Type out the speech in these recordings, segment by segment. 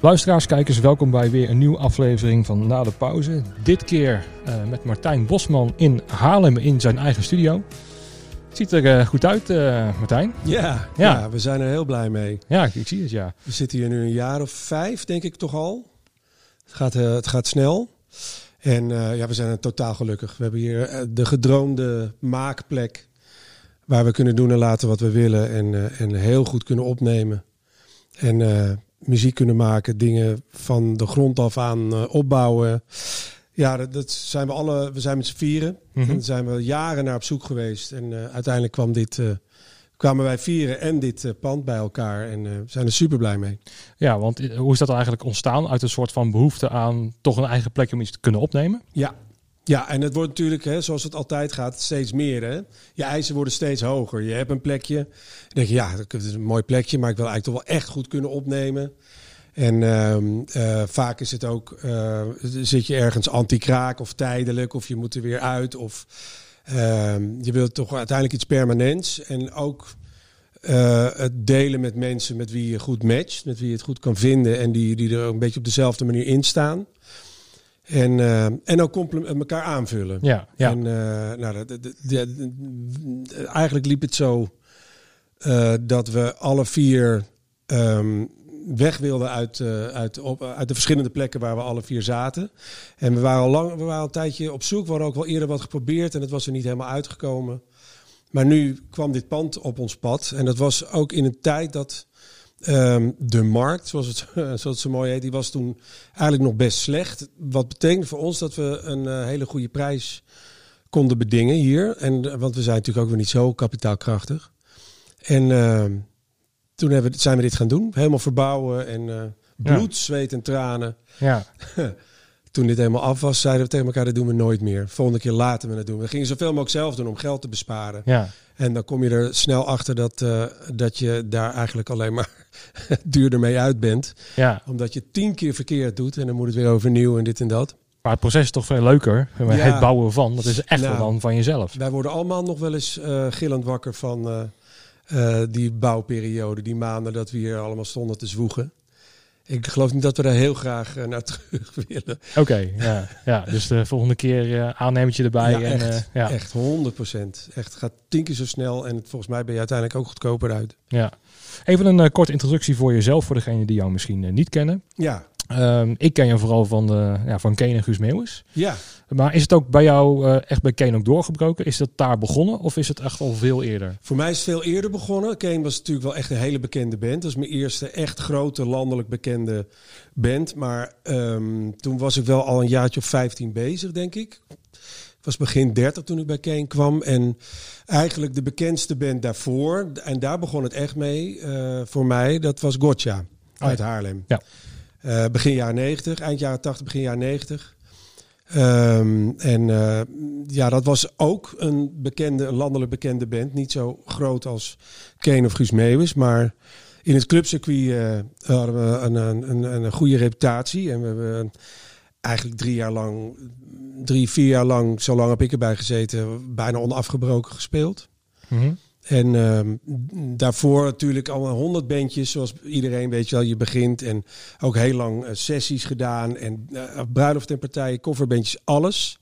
Luisteraars, kijkers, welkom bij weer een nieuwe aflevering van Na de Pauze. Dit keer uh, met Martijn Bosman in Haarlem in zijn eigen studio. Het ziet er uh, goed uit, uh, Martijn. Ja, ja. ja, we zijn er heel blij mee. Ja, ik, ik, zie het, ja. We zitten hier nu een jaar of vijf, denk ik toch al. Het gaat, het gaat snel. En ja, we zijn er totaal gelukkig. We hebben hier de gedroomde maakplek waar we kunnen doen en laten wat we willen. En, en heel goed kunnen opnemen. En muziek kunnen maken, dingen van de grond af aan uh, opbouwen. Ja, dat, dat, zijn we alle. We zijn met z'n vieren. Mm -hmm. En zijn we jaren naar op zoek geweest. En uh, uiteindelijk kwam dit, uh, kwamen wij vieren en dit pand bij elkaar. En we zijn er super blij mee. Ja, want hoe is dat eigenlijk ontstaan? Uit een soort van behoefte aan toch een eigen plekje om iets te kunnen opnemen? Ja, ja, en het wordt natuurlijk, hè, zoals het altijd gaat, steeds meer. Hè? Je eisen worden steeds hoger. Je hebt een plekje. Dan denk je, ja, dat is een mooi plekje, maar ik wil eigenlijk toch wel echt goed kunnen opnemen. En uh, uh, vaak is het ook, uh, zit je ergens anti-kraak of tijdelijk, of je moet er weer uit. Of ehm, je wilt toch uiteindelijk iets permanents. En ook uh, het delen met mensen met wie je goed matcht, met wie je het goed kan vinden en die, die er een beetje op dezelfde manier in staan. En, uh, en ook elkaar aanvullen. Ja, ja. En, uh, nou, de, de, de, eigenlijk liep het zo uh, dat we alle vier um, weg wilden uit, uit, op, uit de verschillende plekken waar we alle vier zaten. En we waren al lang, we waren al een tijdje op zoek. We hadden ook wel eerder wat geprobeerd en het was er niet helemaal uitgekomen. Maar nu kwam dit pand op ons pad. En dat was ook in een tijd dat Um, de markt, zoals het, zoals het zo mooi heet, die was toen eigenlijk nog best slecht. Wat betekende voor ons dat we een uh, hele goede prijs konden bedingen hier. En, want we zijn natuurlijk ook weer niet zo kapitaalkrachtig. En uh, toen hebben, zijn we dit gaan doen. Helemaal verbouwen en uh, bloed, ja. zweet en tranen. Ja. toen dit helemaal af was, zeiden we tegen elkaar, dat doen we nooit meer. Volgende keer laten we het doen. We gingen zoveel mogelijk zelf doen om geld te besparen. Ja. En dan kom je er snel achter dat, uh, dat je daar eigenlijk alleen maar duurder mee uit bent. Ja. Omdat je tien keer verkeerd doet en dan moet het weer overnieuw en dit en dat. Maar het proces is toch veel leuker. Ja. Het bouwen van, dat is echt nou, wel dan van jezelf. Wij worden allemaal nog wel eens uh, gillend wakker van uh, die bouwperiode. Die maanden dat we hier allemaal stonden te zwoegen. Ik geloof niet dat we daar heel graag uh, naar terug willen. Oké, okay, ja, ja. Dus de volgende keer uh, aannemertje erbij. Ja, en, echt, uh, ja. echt 100 procent. Echt, het gaat tien keer zo snel en volgens mij ben je uiteindelijk ook goedkoper uit. Ja. Even een uh, korte introductie voor jezelf, voor degenen die jou misschien niet kennen. Ja. Um, ik ken je vooral van, de, ja, van Kane en Guus Meeuwis. Ja. Maar is het ook bij jou uh, echt bij Kane ook doorgebroken? Is dat daar begonnen of is het echt al veel eerder? Voor mij is het veel eerder begonnen. Kane was natuurlijk wel echt een hele bekende band. Dat is mijn eerste echt grote landelijk bekende band. Maar um, toen was ik wel al een jaartje of 15 bezig, denk ik. Ik was begin 30 toen ik bij Kane kwam. En eigenlijk de bekendste band daarvoor, en daar begon het echt mee uh, voor mij, dat was Gotcha uit oh. Haarlem. Ja. Uh, begin jaren 90, eind jaren 80, begin jaren 90. Um, en uh, ja, dat was ook een bekende, landelijk bekende band. Niet zo groot als Kane of Guus Meeuwis, maar in het clubcircuit uh, hadden we een, een, een, een, goede reputatie. En we hebben eigenlijk drie jaar lang, drie, vier jaar lang, zo lang heb ik erbij gezeten, bijna onafgebroken gespeeld. -hmm. En uh, daarvoor natuurlijk al honderd bandjes, zoals iedereen weet je wel, je begint. En ook heel lang uh, sessies gedaan en uh, bruiloft en partijen, coverbandjes, alles.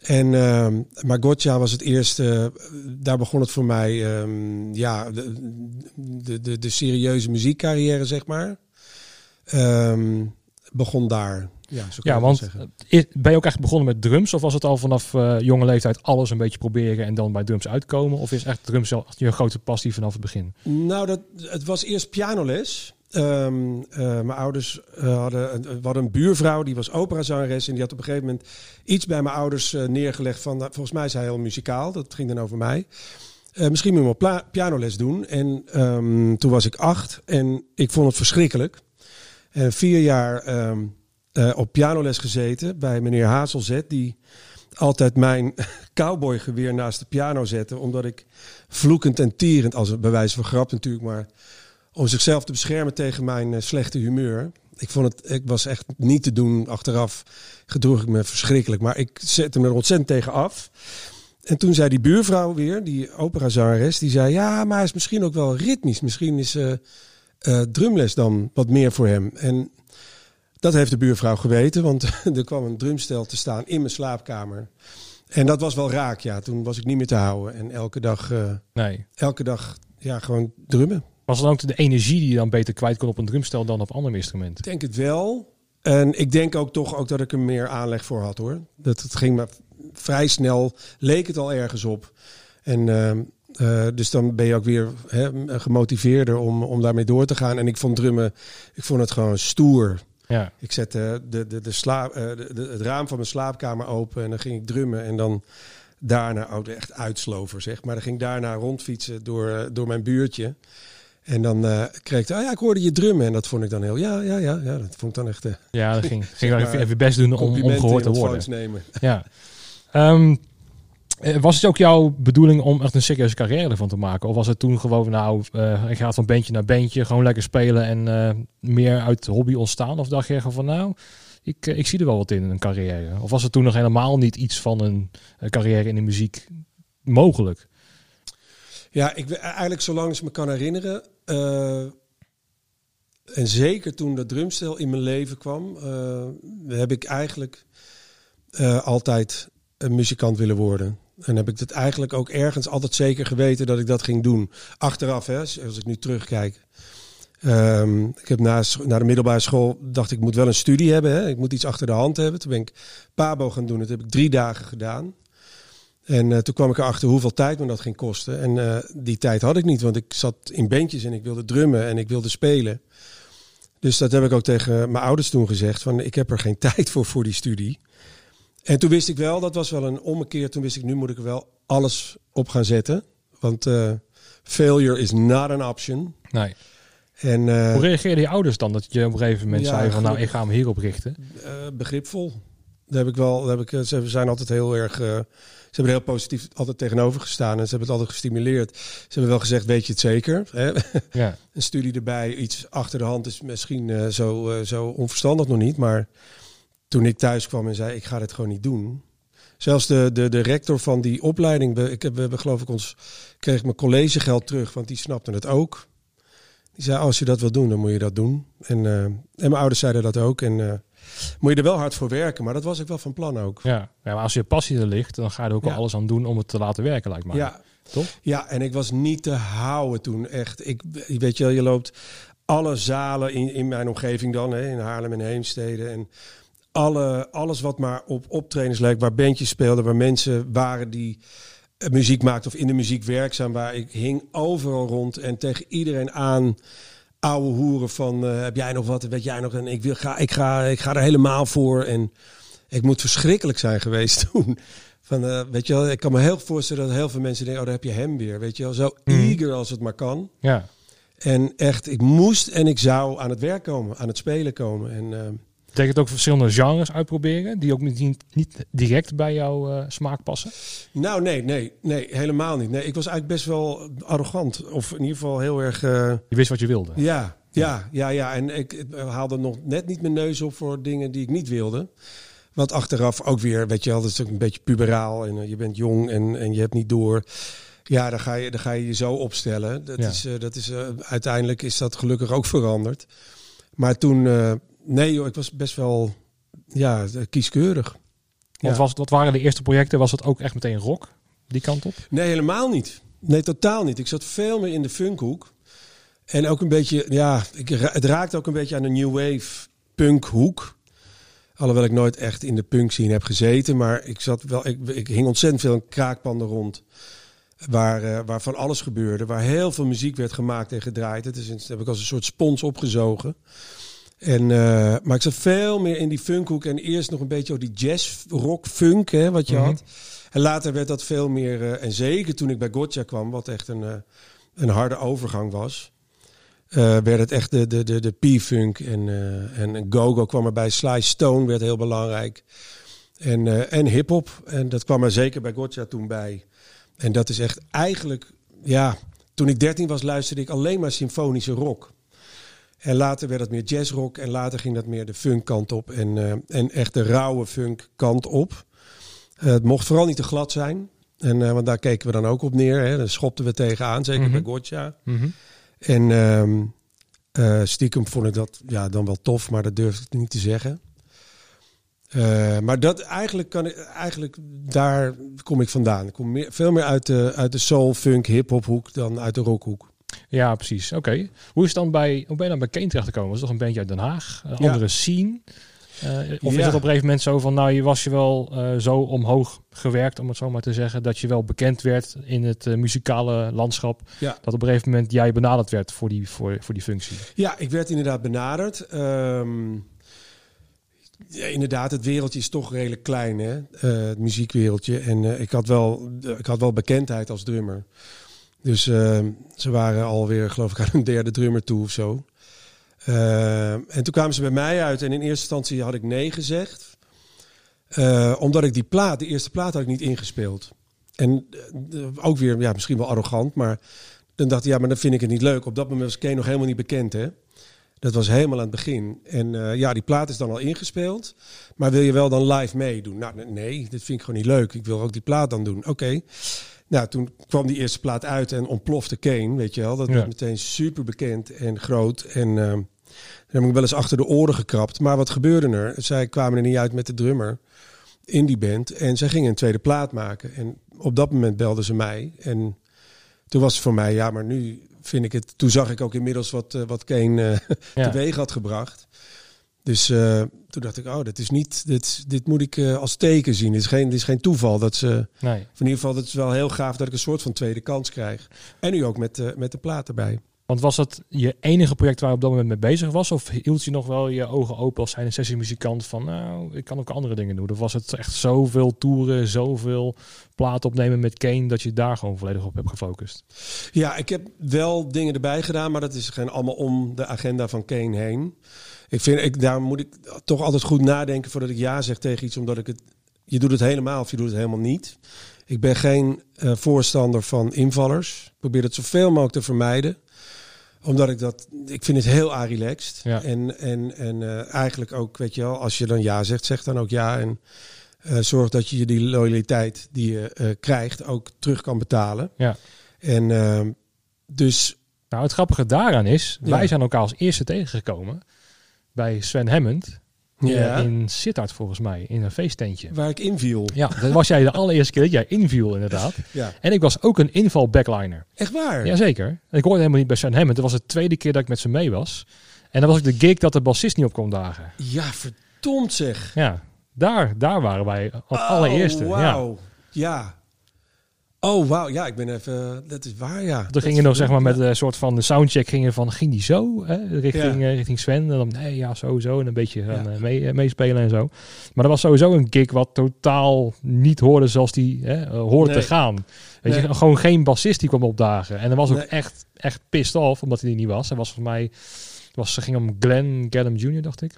En uh, maar was het eerste, daar begon het voor mij, um, ja, de, de, de, serieuze muziekcarrière, zeg maar. Begon daar. Ja, zo ja want is, ben je ook echt begonnen met drums? Of was het al vanaf uh, jonge leeftijd alles een beetje proberen en dan bij drums uitkomen? Of is echt drums je grote passie vanaf het begin? Nou, dat, het was eerst pianoles. Um, uh, mijn ouders uh, hadden, we hadden een buurvrouw, die was operazangeres. En die had op een gegeven moment iets bij mijn ouders uh, neergelegd van... Nou, volgens mij is hij heel muzikaal, dat ging dan over mij. Misschien moet je wel pianoles doen. En um, toen was ik acht en ik vond het verschrikkelijk. En vier jaar... Um, uh, op pianoles gezeten bij meneer Hazelzet, die altijd mijn cowboygeweer naast de piano zette, omdat ik vloekend en tierend, als een bewijs van grap natuurlijk, maar om zichzelf te beschermen tegen mijn uh, slechte humeur. Ik vond het, ik was echt niet te doen. Achteraf gedroeg ik me verschrikkelijk, maar ik zette me er ontzettend tegen af. En toen zei die buurvrouw weer, die operazangeres, die zei: Ja, maar hij is misschien ook wel ritmisch. Misschien is. Eh, drumles dan wat meer voor hem. En dat heeft de buurvrouw geweten, want er kwam een drumstel te staan in mijn slaapkamer. En dat was wel raak, ja. Toen was ik niet meer te houden. En elke dag, eh, Nee. elke dag ja, gewoon drummen. Was het ook de energie die je dan beter kwijt kon op een drumstel dan op ander instrument? Ik denk het wel. En ik denk ook toch ook dat ik er meer aanleg voor had hoor. Dat het ging maar vrij snel, leek het al ergens op. En ehm, eh, dus dan ben je ook weer hè, gemotiveerder om, om daarmee door te gaan. En ik vond drummen, ik vond het gewoon stoer. Ja. Ik zette de, de, de slaap, eh, de, de- het raam van mijn slaapkamer open en dan ging ik drummen. En dan daarna, oh, echt uitslover zeg. Maar dan ging ik daarna rondfietsen door, eh, door mijn buurtje. En dan eh, kreeg ik, oh ja, ik hoorde je drummen. En dat vond ik dan heel, ja, ja, ja, ja. Dat vond ik dan echt Ja, dat ging, ging Zeg wel maar, even, even best doen om, om gehoord te worden. nemen. Ja. Eh, was het ook jouw bedoeling om echt een serieuze carrière ervan te maken? Of was het toen gewoon, nou, eh ik ga van bandje naar bandje, gewoon lekker spelen en eh, meer uit hobby ontstaan? Of dacht je van, nou, ik, eh, ik zie er wel wat in, een carrière? Of was het toen nog helemaal niet iets van een, eh, carrière in de muziek mogelijk? Ja, ik, eigenlijk zolang ik me kan herinneren. eh, en zeker toen dat drumstel in mijn leven kwam, eh, heb ik eigenlijk eh, altijd een muzikant willen worden. En heb ik het eigenlijk ook ergens altijd zeker geweten dat ik dat ging doen. Achteraf, hè, als ik nu terugkijk. Ehm, ik heb na, na de middelbare school dacht ik moet wel een studie hebben. Hè. Ik moet iets achter de hand hebben. Toen ben ik Pabo gaan doen. Dat heb ik drie dagen gedaan. En eh, toen kwam ik erachter hoeveel tijd me dat ging kosten. En eh, die tijd had ik niet, want ik zat in bandjes en ik wilde drummen en ik wilde spelen. Dus dat heb ik ook tegen mijn ouders toen gezegd. Van ik heb er geen tijd voor voor die studie. En toen wist ik wel, dat was wel een ommekeer. Toen wist ik, nu moet ik er wel alles op gaan zetten. Want eh, failure is not an option. Nee. En eh, Hoe reageerden je ouders dan dat je op een gegeven moment Ja, zei van, nou, ik ga me hierop richten? eh, begripvol. Daar heb ik wel, daar heb ik, ze zijn altijd heel erg. ze hebben heel positief altijd tegenover gestaan en ze hebben het altijd gestimuleerd. Ze hebben wel gezegd: Weet je het zeker? Hè? Ja. Een studie erbij, iets achter de hand is misschien zo, zo onverstandig nog niet. Maar toen ik thuis kwam en zei: Ik ga dit gewoon niet doen. Zelfs de, de, de rector van die opleiding, we, ik heb, we hebben geloof ik ons, kreeg mijn collegegeld terug, want die snapte het ook. Die zei, als je dat wil doen, dan moet je dat doen. En, eh, en mijn ouders zeiden dat ook. En eh, moet je er wel hard voor werken. Maar dat was ik wel van plan ook. Ja. ja, maar als je passie er ligt, dan ga je er ook Ja. wel alles aan doen om het te laten werken, lijkt mij. Ja, Toch? ja, en ik was niet te houden toen. Echt, ik, weet je wel, je loopt alle zalen in, in mijn omgeving dan, hè, in Haarlem en Heemstede. En alle, alles wat maar op optredens leek, waar bandjes speelden, waar mensen waren die eh, muziek maakten of in de muziek werkzaam waren. Ik hing overal rond en tegen iedereen aan. Oude hoeren van, eh, heb jij nog wat, weet jij nog? En ik, wil, ga, ik, ga, ik ga er helemaal voor. En ik moet verschrikkelijk zijn geweest toen. Van, eh, weet je wel, ik kan me heel goed voorstellen dat heel veel mensen denken, oh, daar heb je hem weer. Weet je wel, zo Mhm. eager als het maar kan. Ja. En echt, ik moest en ik zou aan het werk komen, aan het spelen komen. En eh, Betekent ook verschillende genres uitproberen, die ook niet, niet direct bij jouw eh, smaak passen? nou, nee, nee, nee, helemaal niet. Nee, ik was eigenlijk best wel arrogant. Of in ieder geval heel erg, eh, Je wist wat je wilde. ja, ja, ja, ja. En ik ik haalde nog net niet mijn neus op voor dingen die ik niet wilde. Wat achteraf ook weer, weet je wel, dat is ook een beetje puberaal. En eh, je bent jong en, en je hebt niet door. Ja, dan ga je dan, ga je, je zo opstellen. Dat Ja. is, eh, dat is, eh, uiteindelijk is dat gelukkig ook veranderd. Maar toen, eh, nee joh, ik was best wel ja, kieskeurig. Want Ja. was, wat waren de eerste projecten? Was het ook echt meteen rock, die kant op? Nee, helemaal niet. Nee, totaal niet. Ik zat veel meer in de funkhoek. En ook een beetje, ja, ik, het raakte ook een beetje aan de new wave punkhoek. Alhoewel ik nooit echt in de punk scene heb gezeten. Maar ik, zat wel, ik, ik hing ontzettend veel in kraakpanden rond. Waar, eh, waar van alles gebeurde. Waar heel veel muziek werd gemaakt en gedraaid. Het is, dat heb ik als een soort spons opgezogen. En, eh, maar ik zat veel meer in die funkhoek. En eerst nog een beetje die jazz, rock, funk, hè, wat je Mhm. had. En later werd dat veel meer. eh, en zeker toen ik bij Gotcha kwam, wat echt een, eh, een harde overgang was. werd het echt de, de, de, de P-funk. En, en Go-Go kwam erbij. Sly Stone werd heel belangrijk. En, en hip-hop. En dat kwam er zeker bij Gotcha toen bij. En dat is echt eigenlijk. Ja, toen ik 13 was, luisterde ik alleen maar symfonische rock. En later werd het meer jazzrock. En later ging dat meer de funk kant op. En, eh, en echt de rauwe funk kant op. Eh, het mocht vooral niet te glad zijn. En, eh, want daar keken we dan ook op neer. Hè. Daar schopten we tegenaan, zeker Mhm. bij Gotcha. En, ehm, Eh, stiekem vond ik dat ja, dan wel tof, maar dat durf ik niet te zeggen. Maar dat eigenlijk kan ik, eigenlijk daar kom ik vandaan. Ik kom meer, veel meer uit de, uit de soul, funk, hip-hop hoek dan uit de rockhoek. Ja, precies. Oké. Hoe is dan bij, hoe ben je dan bij Kane terechtgekomen? Was toch een beetje uit Den Haag? Een Ja. andere scene? Eh, of is het op een gegeven moment zo van, nou, je was je wel eh, zo omhoog gewerkt, om het zo maar te zeggen, dat je wel bekend werd in het eh, muzikale landschap, Ja. dat op een gegeven moment jij benaderd werd voor die, voor, voor die functie? Ja, ik werd inderdaad benaderd. Ehm, ja, inderdaad, het wereldje is toch redelijk klein, hè? Het muziekwereldje. En ik, had wel, ik had wel bekendheid als drummer. Dus ehm, ze waren alweer, geloof ik, aan een derde drummer toe of zo. Ehm, en toen kwamen ze bij mij uit en in eerste instantie had ik nee gezegd. Eh, omdat ik die plaat, de eerste plaat had ik niet ingespeeld. En eh, ook weer, ja, misschien wel arrogant, maar dan dacht ik, ja, maar dan vind ik het niet leuk. Op dat moment was Kane nog helemaal niet bekend, hè. Dat was helemaal aan het begin. En eh, ja, die plaat is dan al ingespeeld. Maar wil je wel dan live meedoen? Nou, nee, dit vind ik gewoon niet leuk. Ik wil ook die plaat dan doen. Oké. Nou, toen kwam die eerste plaat uit en ontplofte Kane, weet je wel. Dat Ja. werd meteen super bekend en groot. En eh, dan heb ik wel eens achter de oren gekrapt. Maar wat gebeurde er? Zij kwamen er niet uit met de drummer in die band. En zij gingen een tweede plaat maken. En op dat moment belden ze mij. En toen was het voor mij, ja, maar nu vind ik het. Toen zag ik ook inmiddels wat, eh, wat Kane eh, Ja. teweeg had gebracht. Dus eh, toen dacht ik, oh, dit is niet, dit, dit moet ik eh, als teken zien. Dit is geen, dit is geen toeval dat ze. Nee. In ieder geval, het is wel heel gaaf dat ik een soort van tweede kans krijg. En nu ook met, de met de plaat erbij. Want was dat je enige project waar je op dat moment mee bezig was? Of hield je nog wel je ogen open als zijn een sessiemuzikant van, nou, ik kan ook andere dingen doen? Of was het echt zoveel toeren, zoveel platen opnemen met Kane, dat je daar gewoon volledig op hebt gefocust? Ja, ik heb wel dingen erbij gedaan, maar dat is geen allemaal om de agenda van Kane heen. Ik vind, ik, daar moet ik toch altijd goed nadenken voordat ik ja zeg tegen iets, omdat ik het. Je doet het helemaal of je doet het helemaal niet. Ik ben geen eh, voorstander van invallers. Ik probeer het zoveel mogelijk te vermijden omdat ik dat, ik vind het heel relaxed. Ja. En, en, en eh, eigenlijk ook, weet je wel, als je dan ja zegt, zeg dan ook ja. En eh, zorg dat je die loyaliteit die je krijgt ook terug kan betalen. Ja. En dus Nou, het grappige daaraan is, Ja. wij zijn elkaar als eerste tegengekomen bij Sven Hammond Ja. in Sittard volgens mij, in een feesttentje. waar ik inviel. Ja, dat was jij de allereerste keer dat jij inviel inderdaad. Ja. En ik was ook een inval backliner. Echt waar? Jazeker. En ik hoorde helemaal niet bij Sven Hammond. Dat was de tweede keer dat ik met ze mee was. En dan was ik de gig dat de bassist niet op kon dagen. Ja, verdomd zeg. Ja, daar, daar waren wij als Oh, allereerste. Ja. wauw. Ja. Oh, wauw. Ja, ik ben even... Dat is waar, ja. Toen ging je nog zeg maar met een soort van de soundcheck gingen van ging die zo hè, richting, Ja. eh, richting Sven en dan nee ja sowieso en een beetje gaan Ja. eh, mee, eh, meespelen en zo. Maar dat was sowieso een gig wat totaal niet hoorde zoals die hè, eh, hoorde Nee. te gaan. Weet Nee. je, gewoon geen bassist die kwam opdagen en dat was ook Nee. echt echt pissed off omdat hij er niet was. Hij was voor mij was ze ging om Glenn Gadam Jr. dacht ik.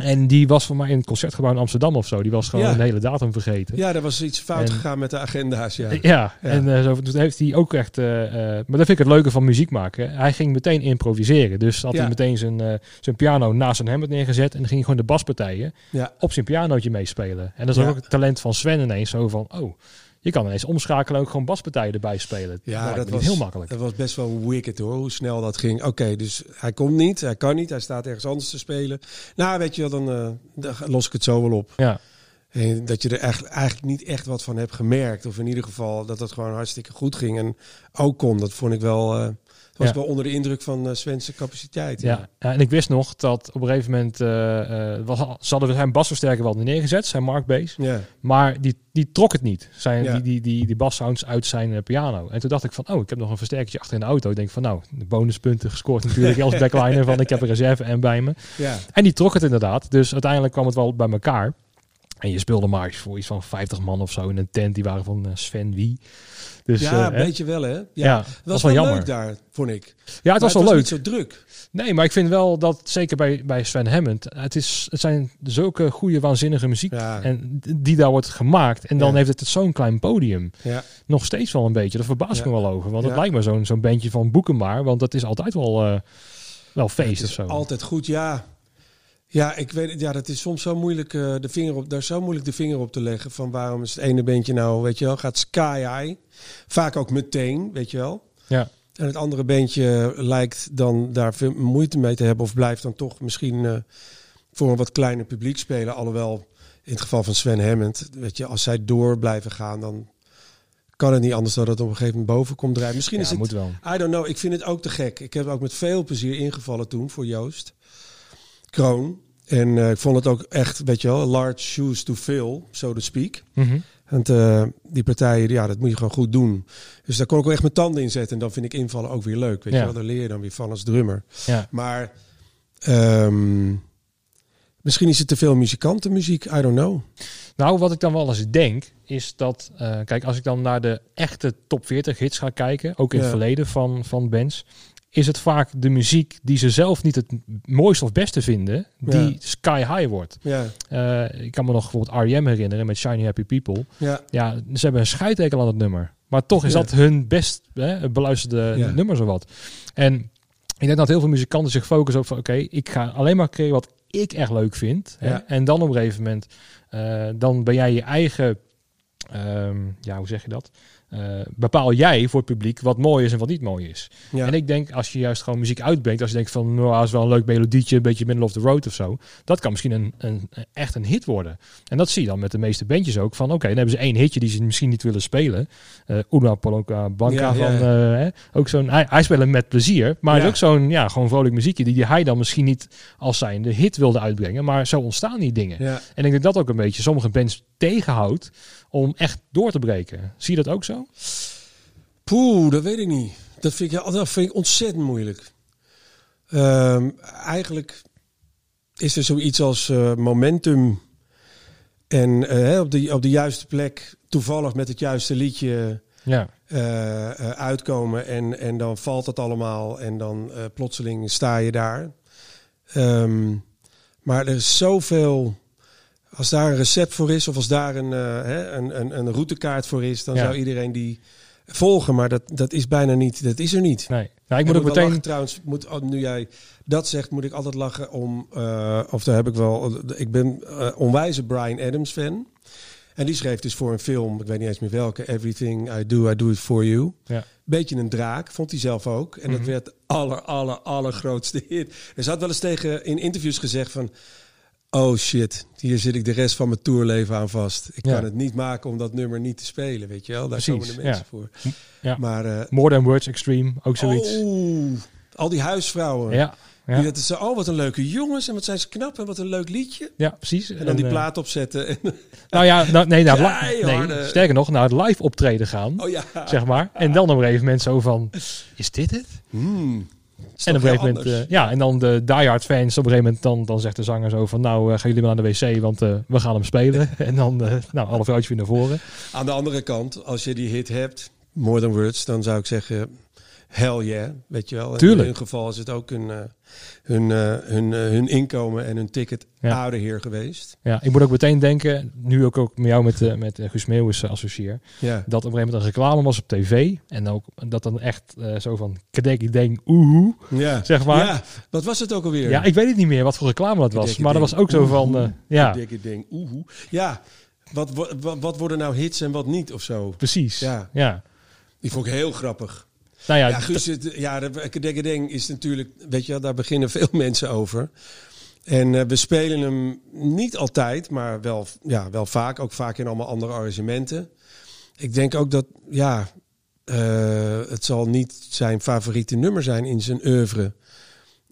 En die was voor mij in het concertgebouw in Amsterdam of zo. Die was gewoon Ja. een hele datum vergeten. Ja, er was iets fout En- gegaan met de agenda's, ja. Ja, Ja. en eh, zo, toen heeft hij ook echt... eh, eh, maar dat vind ik het leuke van muziek maken. Hij ging meteen improviseren. Dus had Ja. hij meteen zijn, zijn piano naast zijn Hammond neergezet. En dan ging hij gewoon de baspartijen op zijn pianootje meespelen. En dat is ook het talent van Sven ineens. Zo van, oh, je kan ineens omschakelen en ook gewoon baspartijen erbij spelen. Ja, dat, was heel makkelijk. Dat was best wel wicked hoor, hoe snel dat ging. Oké, dus hij komt niet, hij kan niet, hij staat ergens anders te spelen. Nou, weet je wel, dan, eh, dan los ik het zo wel op. Ja, En dat je er eigenlijk, eigenlijk niet echt wat van hebt gemerkt. Of in ieder geval dat het gewoon hartstikke goed ging. En ook kon, dat vond ik wel... eh was Ja. wel onder de indruk van eh Sven's capaciteit. ja. ja, en ik wist nog dat op een gegeven moment... was, ze hadden zijn basversterker wel neergezet, zijn Mark Bass. Ja. Maar die, die trok het niet. Zijn, Ja. die, die, die, die bassounds uit zijn piano. En toen dacht ik van, oh, ik heb nog een versterkertje achter in de auto. Ik denk van, nou, de bonuspunten gescoord natuurlijk als backliner. van, ik heb een reserve en bij me. Ja. En die trok het inderdaad. Dus uiteindelijk kwam het wel bij elkaar. En je speelde maar voor iets van 50 man of zo in een tent. Die waren van eh, Sven Wie. Dus ja, eh, een hè? beetje wel hè. Ja, ja, het dat was, was wel jammer. leuk daar, vond ik. Ja, het was Maar wel leuk. niet zo druk. Nee, maar ik vind wel dat, zeker bij, bij Sven Hammond, het, is, het zijn zulke goede, waanzinnige muziek. Ja. En die daar wordt gemaakt. En dan Ja. heeft het zo'n klein podium. Ja. Nog steeds wel een beetje. Daar verbaas ik Ja. me wel over. Want het lijkt me zo'n zo'n bandje van Boekenmaar. Want dat is altijd wel, eh, wel feest of zo. altijd goed, ja. Ja, ik weet het. Ja, dat is soms zo moeilijk eh, de vinger op, daar is zo moeilijk de vinger op te leggen van waarom is het ene bandje nou, weet je wel, gaat sky high. Vaak ook meteen, weet je wel. Ja. En het andere beentje lijkt dan daar veel moeite mee te hebben. Of blijft dan toch misschien eh, voor een wat kleiner publiek spelen. Alhoewel, in het geval van Sven Hammond, weet je, als zij door blijven gaan, dan kan het niet anders dan dat het op een gegeven moment boven komt drijven. Misschien Ja, is het, moet wel. I don't know, ik vind het ook te gek. Ik heb ook met veel plezier ingevallen toen voor Joost Kroon. En eh, ik vond het ook echt, weet je wel, large shoes to fill, so to speak. Mhm. Want eh, die partijen, ja, dat moet je gewoon goed doen. Dus daar kon ik wel echt mijn tanden in zetten. En dan vind ik invallen ook weer leuk. Weet Ja. je wel, daar leer je dan weer van als drummer. Ja. Maar ehm, misschien is het te veel muzikantenmuziek. I don't know. Nou, wat ik dan wel eens denk, is dat, eh, kijk, als ik dan naar de echte top 40 hits ga kijken, ook in het verleden van, van bands, is het vaak de muziek die ze zelf niet het mooiste of beste vinden, die Ja. sky high wordt. Ja, Eh, ik kan me nog bijvoorbeeld R.E.M. herinneren met Shiny Happy People. ja, Ja, ze hebben een scheidtekel aan het nummer. Maar toch is Ja. dat hun best hè, beluisterde nummer zo wat. En ik denk dat heel veel muzikanten zich focussen op van... oké, ik ga alleen maar creëren wat ik echt leuk vind. Hè? Ja. En dan op een gegeven moment... eh, dan ben jij je eigen... ehm, ja, hoe zeg je dat? Eh, bepaal jij voor het publiek wat mooi is en wat niet mooi is. ja. En ik denk, als je juist gewoon muziek uitbrengt, als je denkt van, nou, dat is wel een leuk melodietje, een beetje middle of the road of zo, dat kan misschien een, een, echt een hit worden. En dat zie je dan met de meeste bandjes ook, van oké, dan hebben ze één hitje die ze misschien niet willen spelen. Eh Una Polonka Ja, ja, van, ja. eh, hè, ook zo'n, hij, hij speelt met plezier, maar het is ook zo'n, ja, gewoon vrolijk muziekje die hij dan misschien niet als zijn de hit wilde uitbrengen, maar zo ontstaan die dingen. En ik denk dat dat ook een beetje sommige bands tegenhoudt om echt door te breken. Zie je dat ook zo? Poeh, dat weet ik niet. Dat vind ik, dat vind ik ontzettend moeilijk. Ehm, eigenlijk is er zoiets als eh, momentum. En eh, op, de, op de juiste plek, toevallig met het juiste liedje Ja. eh, uitkomen. En, en dan valt het allemaal en dan plotseling sta je daar. Ehm, maar er is zoveel. Als daar een recept voor is, of als daar een, eh, hè, een, een, een routekaart voor is, dan Ja. zou iedereen die volgen. Maar dat, dat is bijna niet. Dat is er niet. Nee. Nou, ik moet En ook meteen... lachen trouwens, moet, oh, nu jij dat zegt, moet ik altijd lachen om. eh, of daar heb ik wel. Ik ben eh onwijze Brian Adams fan. En die schreef dus voor een film, ik weet niet eens meer welke, Everything I Do, I Do It For You. Ja. Beetje een draak, vond hij zelf ook. En dat Mhm. werd aller, aller, allergrootste hit. Ze had wel eens tegen in interviews gezegd van... Oh shit, hier zit ik de rest van mijn tourleven aan vast. Ik Ja. kan het niet maken om dat nummer niet te spelen, weet je wel. Daar Precies, komen de mensen ja. voor. Ja. Maar, eh, More Than Words Extreme, ook zoiets. oh, al die huisvrouwen. Ja, Die ja. dat is zo, oh wat een leuke jongens en wat zijn ze knap en wat een leuk liedje. ja, precies. En dan die eh, plaat opzetten. En, Nou ja, nou, nee, nou, li- nee, sterker nog, naar het live optreden gaan, oh ja. zeg maar. En dan een gegeven moment zo van, is dit het? Hmm. En op een gegeven moment, eh, ja, en dan de diehard fans, op een gegeven moment, dan, dan zegt de zanger zo van, nou, eh, gaan jullie maar naar de wc, want eh, we gaan hem spelen. en dan, nou, alle vrouwtjes weer naar voren. Aan de andere kant, als je die hit hebt, More Than Words, dan zou ik zeggen, hell yeah, weet je wel. Tuurlijk. In hun geval is het ook hun, eh, hun, eh, hun, eh, hun inkomen en hun ticket Ja. ouder heer geweest. Ja, ik moet ook meteen denken, nu ook, ook met jou met, met Guus Meeuwis associeer, Ja. dat op een gegeven moment een reclame was op tv. En ook dat dan echt zo van, kadek, denk, oehoe, Ja. zeg maar. ja, wat was het ook alweer? Ja, ik weet het niet meer wat voor reclame dat was. Maar dat was ook zo van, ja, Dikke ding. Oehoe. Ja, wat, wat, wat worden nou hits en wat niet of zo? precies. Ja. ja. Die vond ik heel grappig. Nou ja, Ja, Guus, het, ja, de is natuurlijk, weet je, wel, daar beginnen veel mensen over. En eh, we spelen hem niet altijd, maar wel, ja, wel vaak. Ook vaak in allemaal andere arrangementen. Ik denk ook dat, ja, eh, het zal niet zijn favoriete nummer zijn in zijn oeuvre.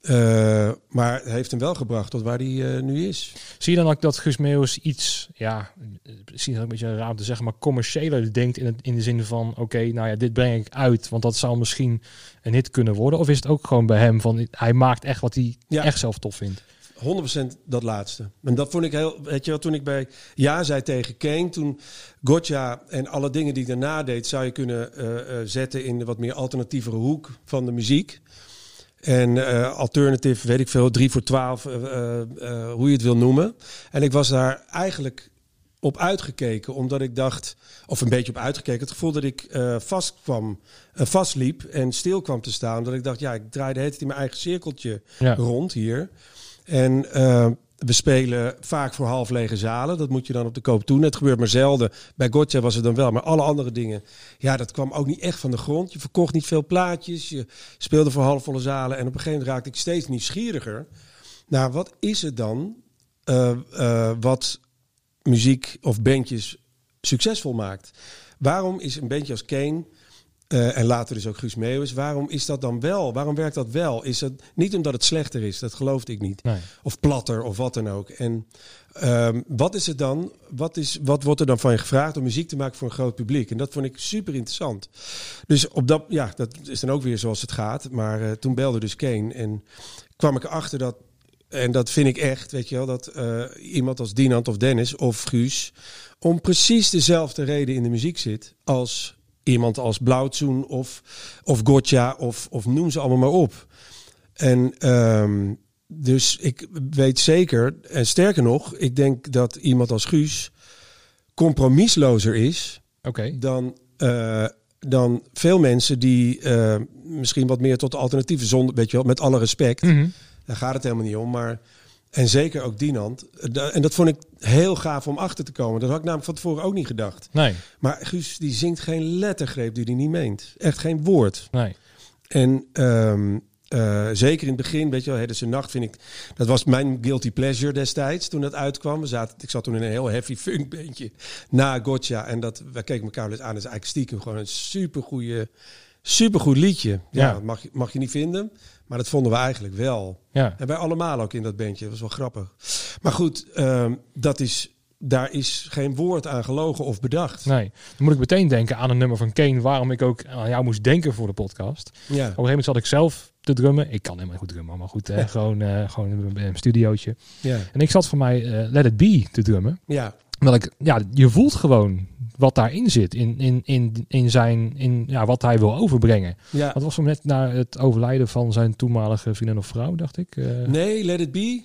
Eh, maar het heeft hem wel gebracht tot waar hij eh, nu is. Zie je dan ook dat Guus Meeuwis iets, ja, misschien is een beetje raar om te zeggen, maar commerciëler denkt in, het, in de zin van, oké, nou ja, dit breng ik uit, want dat zou misschien een hit kunnen worden. Of is het ook gewoon bij hem van, hij maakt echt wat hij Ja. echt zelf tof vindt? 100% dat laatste. En dat vond ik heel. Weet je wel, toen ik bij Ja zei tegen Kane, toen Gotcha en alle dingen die ik daarna deed, zou je kunnen eh, zetten in de wat meer alternatievere hoek van de muziek. En eh alternative, weet ik veel, 3 voor 12, eh, eh, hoe je het wil noemen. En ik was daar eigenlijk op uitgekeken, omdat ik dacht, of een beetje op uitgekeken, het gevoel dat ik vast kwam, vastliep en stil kwam te staan. Dat ik dacht, ja, ik draaide het in mijn eigen cirkeltje Ja. rond hier. En we spelen vaak voor half lege zalen. Dat moet je dan op de koop doen. Het gebeurt maar zelden. Bij Gotcha was het dan wel. Maar alle andere dingen, ja, dat kwam ook niet echt van de grond. Je verkocht niet veel plaatjes. Je speelde voor halfvolle zalen. En op een gegeven moment raakte ik steeds nieuwsgieriger. Nou, wat is het dan uh, uh, wat muziek of bandjes succesvol maakt? Waarom is een bandje als Kane uh, en later dus ook Guus Meeuwis. Waarom is dat dan wel? Waarom werkt dat wel? Is het niet omdat het slechter is? Dat geloofde ik niet. Nee. Of platter of wat dan ook. En um, wat is het dan? Wat, is, wat wordt er dan van je gevraagd om muziek te maken voor een groot publiek? En dat vond ik super interessant. Dus op dat, ja, dat is dan ook weer zoals het gaat. Maar uh, toen belde dus Kane en kwam ik erachter dat en dat vind ik echt, weet je wel, dat uh, iemand als Dinant of Dennis of Guus om precies dezelfde reden in de muziek zit als iemand als Blauwtsoen of, of Gotcha of, of noem ze allemaal maar op. En um, dus ik weet zeker, en sterker nog, ik denk dat iemand als Guus compromislozer is okay. dan, uh, dan veel mensen die uh, misschien wat meer tot de alternatieve zonder, weet je wel, met alle respect. Mm -hmm. Daar gaat het helemaal niet om, maar en zeker ook Dinant. En dat vond ik heel gaaf om achter te komen. Dat had ik namelijk van tevoren ook niet gedacht. Nee. Maar Guus die zingt geen lettergreep die hij niet meent. Echt geen woord. Nee. En um, uh, zeker in het begin, weet je wel, Heddense Nacht vind ik... Dat was mijn guilty pleasure destijds toen dat uitkwam. We zaten, ik zat toen in een heel heavy funk bandje na Gotcha. En dat, wij keken elkaar dus aan. Dat is eigenlijk stiekem gewoon een supergoeie, supergoed liedje. Ja, Ja. dat mag, mag je niet vinden. Maar dat vonden we eigenlijk wel. Ja. En wij allemaal ook in dat bandje. Dat was wel grappig. Maar goed, ehm, dat is, daar is geen woord aan gelogen of bedacht. Nee. Dan moet ik meteen denken aan een nummer van Kane, waarom ik ook aan jou moest denken voor de podcast. Op een Ja. gegeven moment zat ik zelf te drummen. Ik kan helemaal goed drummen, maar goed, hè, gewoon, eh, gewoon in een studiootje. Ja. En ik zat voor mij eh, Let It Be te drummen. Ja. Omdat ik, ja, je voelt gewoon wat daarin zit. In, in, in, in zijn, in ja, wat hij wil overbrengen. ja. Dat was hem net na het overlijden van zijn toenmalige vriendin of vrouw, dacht ik. Eh, Nee, Let It Be.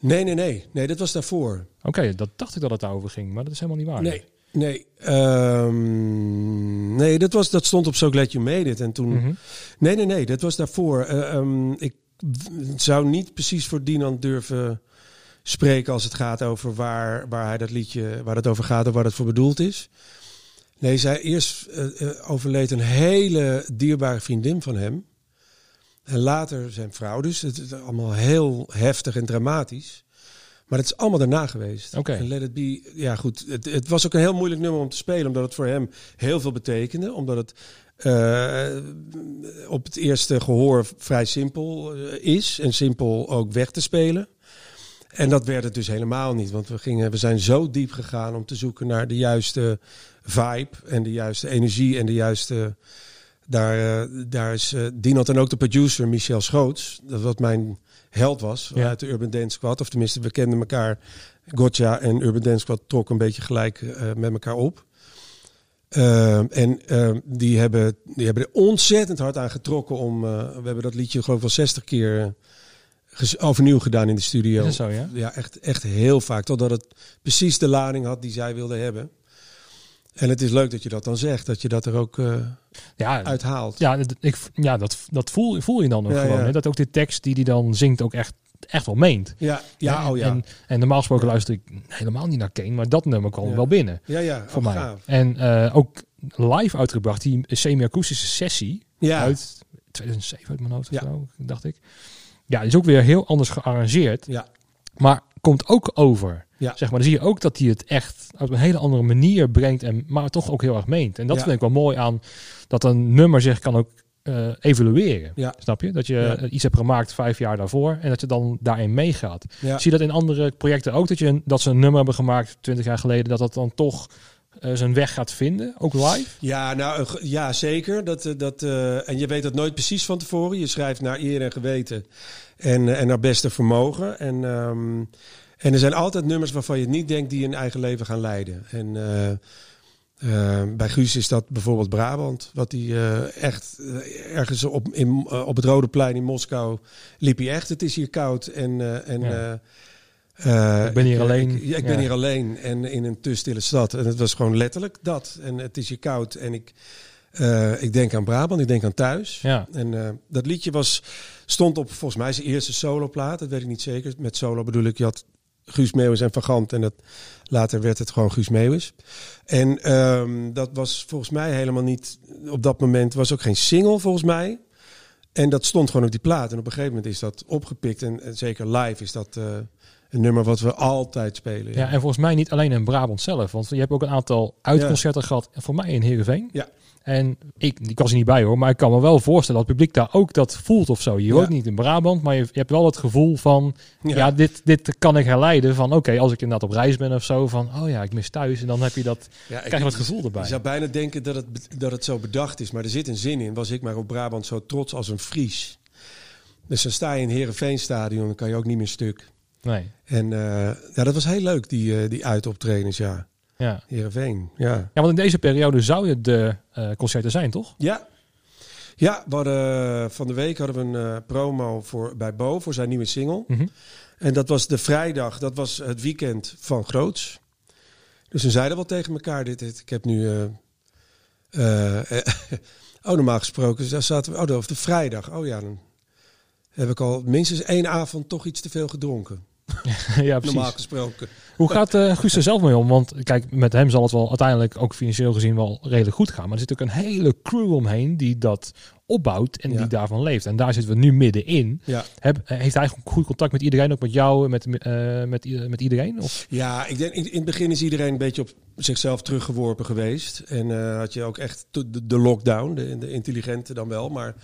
Nee, nee, nee. Nee, dat was daarvoor. Oké, dat dacht ik dat het daarover ging, maar dat is helemaal niet waar. Nee, nee. Ehm, nee, dat, was, dat stond op So Glad You Made It. En toen... Mhm. Nee, nee, nee. Dat was daarvoor. Eh, ehm, ik zou niet precies voor Dinant durven spreken als het gaat over waar, waar hij dat liedje, waar het over gaat en waar het voor bedoeld is. Nee, zij eerst eh, eh, overleed een hele dierbare vriendin van hem. En later zijn vrouw dus. Het is allemaal heel heftig en dramatisch. Maar het is allemaal daarna geweest. Oké. En Let It Be, ja goed. Het, het was ook een heel moeilijk nummer om te spelen. Omdat het voor hem heel veel betekende. Omdat het eh, op het eerste gehoor vrij simpel is. En simpel ook weg te spelen. En dat werd het dus helemaal niet. Want we, gingen, we zijn zo diep gegaan om te zoeken naar de juiste vibe. En de juiste energie en de juiste... Daar, eh, daar is uh, Dinant en ook de producer Michel Schoots. Dat wat mijn held was Ja. uit de Urban Dance Squad. Of tenminste, we kenden elkaar. Gotcha en Urban Dance Squad trokken een beetje gelijk eh, met elkaar op. Uh, en uh, die, hebben, die hebben er ontzettend hard aan getrokken om. We hebben dat liedje geloof ik wel 60 keer eh, overnieuw gedaan in de studio. Dat zo, ja? Ja, echt, echt heel vaak. Totdat het precies de lading had die zij wilden hebben. En het is leuk dat je dat dan zegt, dat je dat er ook uh, Ja, uithaalt. ja, dat- ik, ja dat, dat voel, voel je dan ook Ja, gewoon. ja. Hè? Dat ook de tekst die hij dan zingt ook echt, echt wel meent. ja, ja, oh ja. En, en normaal gesproken luister ik helemaal niet naar Kane, maar dat nummer kwam Ja. wel binnen. ja, ja, Voor oh, mij. gaaf. En eh, ook live uitgebracht, die semi-akoestische sessie Ja, uit 2007 uit mijn hoofd Ja. of zo, dacht ik. Ja, die is ook weer heel anders gearrangeerd. ja, Maar komt ook over. Ja. Zeg maar, dan zie je ook dat hij het echt op een hele andere manier brengt. En, maar toch ook heel erg meent. En dat Ja. vind ik wel mooi aan dat een nummer zich kan ook eh, evalueren. Ja. Snap je? Dat je Ja. iets hebt gemaakt vijf jaar daarvoor. En dat je dan daarin meegaat. Zie je dat in andere projecten ook? Dat, je, dat ze een nummer hebben gemaakt twintig jaar geleden. Dat dat dan toch zijn weg gaat vinden. Ook live. Ja, nou, eh, ja, zeker. Dat, eh, dat, eh, en je weet dat nooit precies van tevoren. Je schrijft naar eer en geweten en, eh, en naar beste vermogen. En, ehm, en er zijn altijd nummers waarvan je niet denkt die een eigen leven gaan leiden. En eh, eh, bij Guus is dat bijvoorbeeld Brabant. Wat hij eh, echt eh, ergens op, in, eh, op het Rode Plein in Moskou liep hij echt. Het is hier koud en... eh, en Ja. Eh, Ik ben hier eh, alleen. Ik, ben Ja. hier alleen en in een te stille stad. En het was gewoon letterlijk dat. En het is hier koud en ik, eh, ik denk aan Brabant, ik denk aan thuis. Ja. En dat liedje was, stond op volgens mij zijn eerste soloplaat. Dat weet ik niet zeker. Met solo bedoel ik, je had Guus Meeuwis en Van Gant. En dat, later werd het gewoon Guus Meeuwis. En ehm, dat was volgens mij helemaal niet... Op dat moment was ook geen single volgens mij. En dat stond gewoon op die plaat. En op een gegeven moment is dat opgepikt. En, en zeker live is dat... een nummer wat we altijd spelen. Ja, en volgens mij niet alleen in Brabant zelf. Want je hebt ook een aantal uitconcerten gehad. Voor mij in Heerenveen. Ja. En ik, ik was er niet bij hoor. Maar ik kan me wel voorstellen dat het publiek daar ook dat voelt of zo. Je Ja. woont niet in Brabant. Maar je, je hebt wel het gevoel van... Ja, dit, dit kan ik herleiden van... Oké, als ik inderdaad op reis ben of zo. Van, oh ja, ik mis thuis. En dan heb je dat... Ja, ik- krijg je wat gevoel erbij. Je zou bijna denken dat het, dat het zo bedacht is, maar er zit een zin in. Was ik maar op Brabant zo trots als een Fries. Dus dan sta je in Herenveenstadion, dan kan je ook niet meer stuk. Nee. En eh, ja, dat was heel leuk, die, eh, die uitoptredens, ja. Ja. Herenveen, ja. ja, want in deze periode zou het de eh, concerten zijn, toch? Ja. Ja, we hadden, van de week hadden we een promo voor, bij Bo voor zijn nieuwe single. Mhm. En dat was de vrijdag, dat was het weekend van Groots. Dus we zeiden wel tegen elkaar, dit, dit ik heb nu... eh, oh, normaal gesproken, dus daar zaten we... Oh, de vrijdag, oh ja, dan heb ik al minstens één avond toch iets te veel gedronken. ja, precies. Normaal gesproken. Hoe gaat eh Guus er zelf mee om? Want kijk, met hem zal het wel uiteindelijk ook financieel gezien wel redelijk goed gaan. Maar er zit ook een hele crew omheen die dat opbouwt en Ja. die daarvan leeft. En daar zitten we nu middenin. Ja. Heb, eh, heeft hij goed contact met iedereen, ook met jou en met, eh, met, met iedereen? Of? Ja, ik denk in, in het begin is iedereen een beetje op zichzelf teruggeworpen geweest. En had je ook echt de, lockdown, de, de intelligente dan wel. Maar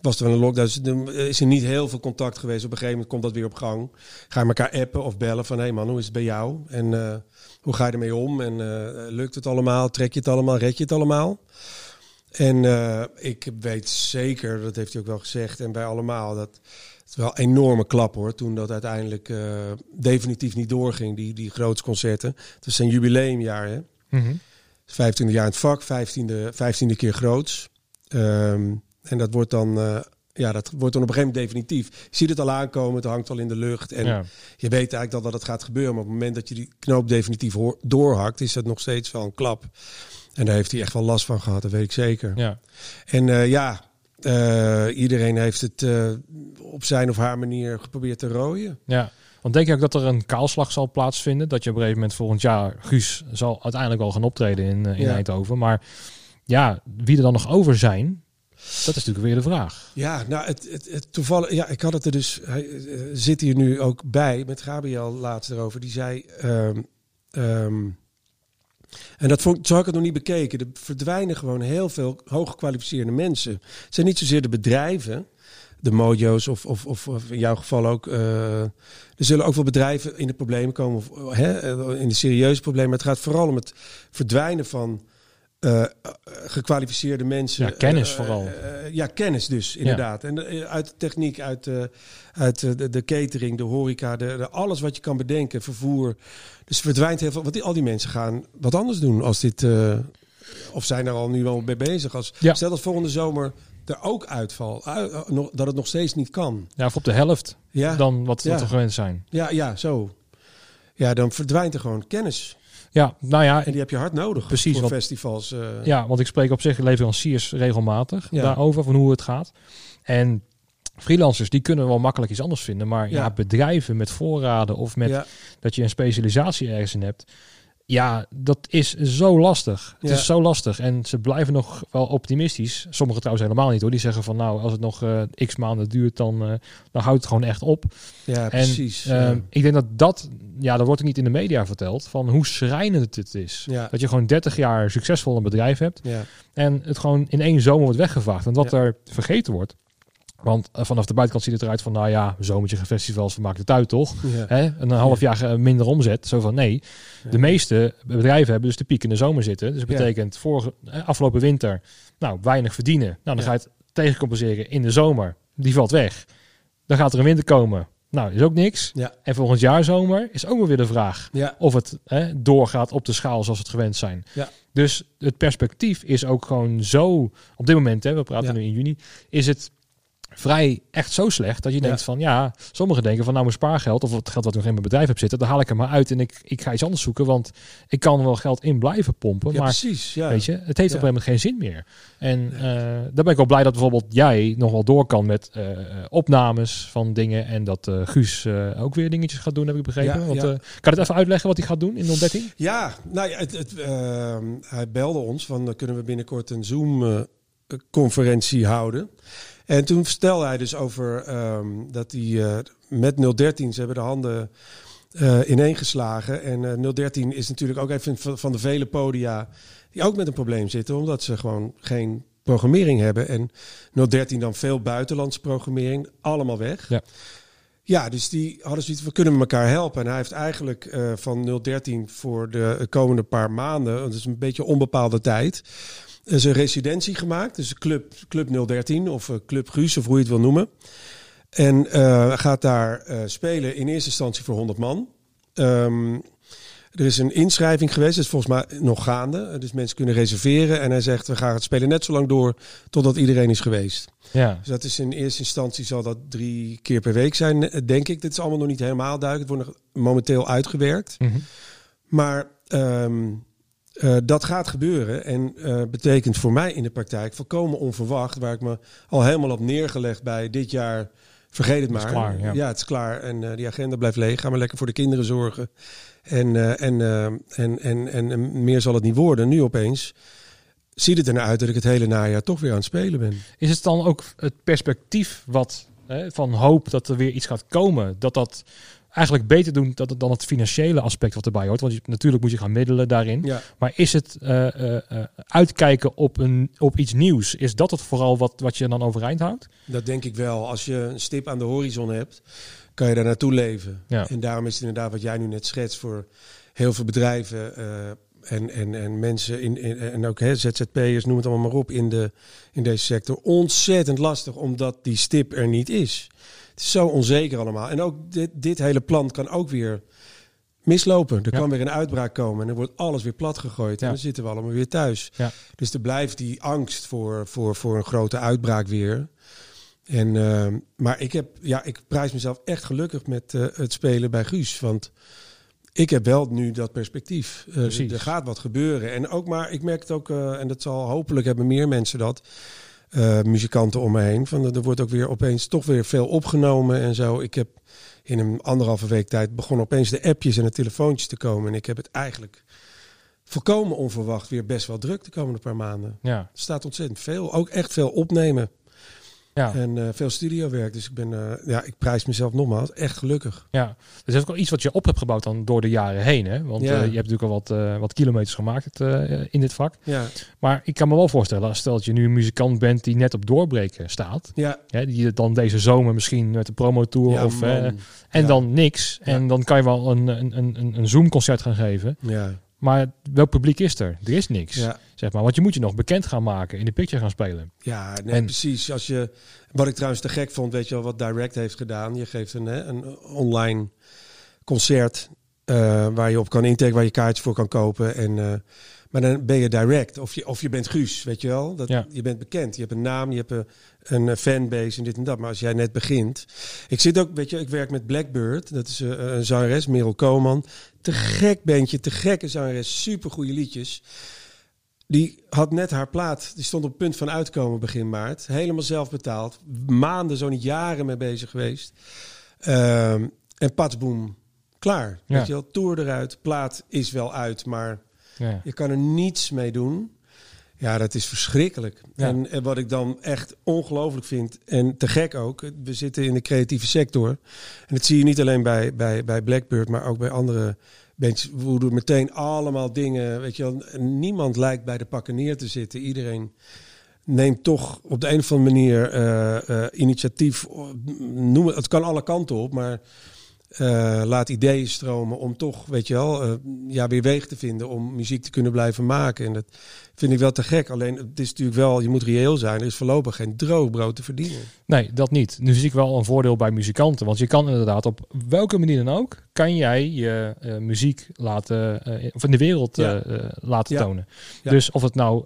was er wel een lockdown. Dus er is er niet heel veel contact geweest. Op een gegeven moment komt dat weer op gang. Ga je elkaar appen of bellen van... hé hey man, hoe is het bij jou? En eh, hoe ga je ermee om? En eh, lukt het allemaal? Trek je het allemaal? Red je het allemaal? En eh, ik weet zeker, dat heeft hij ook wel gezegd... en wij allemaal, dat het wel een enorme klap hoor... toen dat uiteindelijk eh, definitief niet doorging, die, die grootste concerten. Het was zijn jubileumjaar, hè? 25 jaar in het vak, 15e, 15e keer groots. Ehm, en dat wordt dan, eh, ja, dat wordt dan op een gegeven moment definitief. Je ziet het al aankomen, het hangt al in de lucht. En Ja. je weet eigenlijk al dat het gaat gebeuren. Maar op het moment dat je die knoop definitief doorhakt, is dat nog steeds wel een klap. En daar heeft hij echt wel last van gehad, dat weet ik zeker. Ja. En eh, ja, eh, iedereen heeft het op zijn of haar manier geprobeerd te rooien. ja. Want denk je ook dat er een kaalslag zal plaatsvinden? Dat je op een gegeven moment volgend jaar Guus zal uiteindelijk wel gaan optreden in, in Ja. Eindhoven. Maar ja, wie er dan nog over zijn, dat is natuurlijk weer de vraag. Ja, nou, het, het, toevallig, ja, ik had het er dus, hij eh, zit hier nu ook bij, met Gabriel laatst erover. Die zei, ehm, ehm, en dat vond, zo had ik het nog niet bekeken, er verdwijnen gewoon heel veel hooggekwalificeerde mensen. Het zijn niet zozeer de bedrijven, de mojo's of, of, of, in jouw geval ook. eh, er zullen ook wel bedrijven in de problemen komen, hè, eh, in de serieuze problemen. Maar het gaat vooral om het verdwijnen van eh, eh, gekwalificeerde mensen. Ja, kennis Eh, vooral. ja, kennis dus, inderdaad. En uit de techniek, uit, uit de, de catering, de horeca, de, de- alles wat je kan bedenken, vervoer. Dus verdwijnt heel veel. Want die, al die mensen gaan wat anders doen als dit. of zijn er al nu wel mee bezig. Als, Ja. Stel dat volgende zomer er ook uitval, dat het nog steeds niet kan. Ja, of op de helft Ja, dan wat, wat we gewend zijn. ja, ja, zo. Ja, dan verdwijnt er gewoon kennis. Ja, nou ja, En die heb je hard nodig Precies, voor festivals. eh. Ja, want ik spreek op zich leveranciers regelmatig Ja. daarover, van hoe het gaat. En freelancers, die kunnen wel makkelijk iets anders vinden. Maar ja, Ja. bedrijven met voorraden of met ja, dat je een specialisatie ergens in hebt. Ja, dat is zo lastig. Het Ja. is zo lastig. En ze blijven nog wel optimistisch. Sommigen trouwens helemaal niet hoor. Die zeggen van nou, als het nog eh, x maanden duurt, dan, eh, dan houdt het gewoon echt op. ja, En precies. eh, ja. ik denk dat dat, ja, dat wordt ook niet in de media verteld, van hoe schrijnend het is. Ja. Dat je gewoon 30 jaar succesvol een bedrijf hebt. ja. En het gewoon in één zomer wordt weggevaagd. En wat er vergeten wordt. Want eh, vanaf de buitenkant ziet het eruit van, nou ja, zomertje festivals, we maken het uit toch? ja. Hè? Een half jaar eh, minder omzet. Zo van, nee. De meeste bedrijven hebben dus de piek in de zomer zitten. Dus dat betekent vorige, eh, afgelopen winter, nou, weinig verdienen. Nou, dan ga je het tegencompenseren in de zomer. Die valt weg. Dan gaat er een winter komen. Nou, is ook niks. En volgend jaar zomer is ook weer de vraag of het hè, doorgaat op de schaal zoals het gewend zijn. Ja. Dus het perspectief is ook gewoon zo, op dit moment, hè, we praten nu in juni, is het vrij echt zo slecht dat je denkt van ja, sommigen denken van nou mijn spaargeld of het geld wat nog in mijn bedrijf heb zitten, dan haal ik er maar uit en ik, ik ga iets anders zoeken, want ik kan wel geld in blijven pompen, Ja, maar precies. Ja. weet je, het heeft op een gegeven moment geen zin meer. En eh, daar ben ik wel blij dat bijvoorbeeld jij nog wel door kan met eh, opnames van dingen en dat eh, Guus ook weer dingetjes gaat doen, heb ik begrepen. Want, kan je het even uitleggen wat hij gaat doen in 013? Ja, nou ja, het, het, ehm, hij belde ons van dan kunnen we binnenkort een Zoom-conferentie houden. En toen vertelde hij dus over ehm, dat hij eh, met 013, ze hebben de handen eh ineengeslagen. En eh 013 is natuurlijk ook even van, de vele podia die ook met een probleem zitten, omdat ze gewoon geen programmering hebben. En 013 dan veel buitenlandse programmering, allemaal weg. Ja. Ja, dus die hadden zoiets van kunnen we elkaar helpen. En hij heeft eigenlijk eh, van 013 voor de komende paar maanden, dat is een beetje onbepaalde tijd, is een residentie gemaakt. Dus Club, Club 013 of eh, Club Guus of hoe je het wil noemen. En eh, gaat daar eh, spelen in eerste instantie voor 100 man. Ehm, er is een inschrijving geweest, dat is volgens mij nog gaande. Dus mensen kunnen reserveren. En hij zegt, we gaan het spelen net zo lang door totdat iedereen is geweest. Ja, Dus dat is in eerste instantie zal dat drie keer per week zijn, denk ik. Dit is allemaal nog niet helemaal duidelijk. Het wordt nog momenteel uitgewerkt. Mhm. Maar ehm, eh, dat gaat gebeuren. En eh, betekent voor mij in de praktijk volkomen onverwacht. Waar ik me al helemaal op neergelegd bij dit jaar. Vergeet het maar. klaar, ja. het is klaar. En eh, die agenda blijft leeg. Ga maar lekker voor de kinderen zorgen. En, en, en, en, en, en meer zal het niet worden. Nu opeens ziet het ernaar uit dat ik het hele najaar toch weer aan het spelen ben. Is het dan ook het perspectief wat hè, van hoop dat er weer iets gaat komen, dat dat eigenlijk beter doen dat het dan het financiële aspect wat erbij hoort? Want je, natuurlijk moet je gaan middelen daarin. Ja. Maar is het eh, eh, eh, uitkijken op, een, op iets nieuws? Is dat het vooral wat, wat je dan overeind houdt? Dat denk ik wel. Als je een stip aan de horizon hebt, kan je daar naartoe leven. Ja. En daarom is het inderdaad wat jij nu net schetst voor heel veel bedrijven en, en, en mensen in, in, en ook hè, ZZP'ers, noem het allemaal maar op, in, de, in deze sector. Ontzettend lastig, omdat die stip er niet is. Het is zo onzeker allemaal. En ook dit, dit hele plan kan ook weer mislopen. Er Ja. kan weer een uitbraak komen en dan wordt alles weer plat gegooid. Ja. En dan zitten we allemaal weer thuis. Ja. Dus er blijft die angst voor, voor, voor een grote uitbraak weer. En, eh, maar ik, heb, ja, ik prijs mezelf echt gelukkig met eh, het spelen bij Guus. Want ik heb wel nu dat perspectief. Precies. er gaat wat gebeuren. En ook maar, ik merk het ook, eh, en dat zal hopelijk hebben meer mensen dat. Eh, muzikanten om me heen. Van, er wordt ook weer opeens toch weer veel opgenomen en zo. Ik heb in een anderhalve week tijd begonnen opeens de appjes en de telefoontjes te komen. En ik heb het eigenlijk volkomen onverwacht weer best wel druk de komende paar maanden. Ja, Er staat ontzettend veel. Ook echt veel opnemen. Ja. En eh, veel studiowerk. Dus ik ben, eh, ja, ik prijs mezelf nogmaals echt gelukkig. Ja, dus dat is ook wel iets wat je op hebt gebouwd dan door de jaren heen. Hè? Want Ja. eh, je hebt natuurlijk al wat, wat kilometers gemaakt in dit vak. Ja, Maar ik kan me wel voorstellen, stel dat je nu een muzikant bent die net op doorbreken staat. ja. Hè, die het dan deze zomer misschien met de promotour ja of, en dan niks. En dan kan je wel een, een, een, een Zoom-concert gaan geven. ja, Maar welk publiek is er? Er is niks. ja. Zeg maar. Want je moet je nog bekend gaan maken, in de picture gaan spelen. Ja, nee, En- precies. Als je, wat ik trouwens te gek vond, weet je wel, wat Direct heeft gedaan. Je geeft een, hè, een online concert eh, waar je op kan intekenen, waar je kaartjes voor kan kopen. En, eh, maar dan ben je Direct. Of je, of je bent Guus, weet je wel. Dat, Ja. Je bent bekend. Je hebt een naam, je hebt een, een eh, fanbase en dit en dat. Maar als jij net begint. Ik zit ook, weet je, ik werk met Blackbird. Dat is een zangeres, Merel Koman. Te gek bandje, te gekke zangeres. Super goede liedjes. Die had net haar plaat, die stond op punt van uitkomen begin maart. Helemaal zelf betaald. Maanden, zo niet jaren mee bezig geweest. Ehm, en patsboom, klaar. Ja. Weet je wel, tour eruit, plaat is wel uit, maar Ja. je kan er niets mee doen. Ja, dat is verschrikkelijk. Ja. En, en wat ik dan echt ongelooflijk vind, en te gek ook, we zitten in de creatieve sector. En dat zie je niet alleen bij, bij, bij Blackbird, maar ook bij andere bandjes. We doen meteen allemaal dingen, weet je wel. Niemand lijkt bij de pakken neer te zitten. Iedereen neemt toch op de een of andere manier eh, eh, initiatief. Noem het, het kan alle kanten op, maar eh, laat ideeën stromen om toch, weet je wel, eh, ja, weer weg te vinden om muziek te kunnen blijven maken. En dat vind ik wel te gek. Alleen het is natuurlijk wel, je moet reëel zijn. Er is voorlopig geen droog brood te verdienen. Nee, dat niet. Nu zie ik wel een voordeel bij muzikanten. Want je kan inderdaad op welke manier dan ook, kan jij je eh, muziek laten, eh, of in de wereld Ja. eh, laten Ja. tonen. Ja. Dus of het nou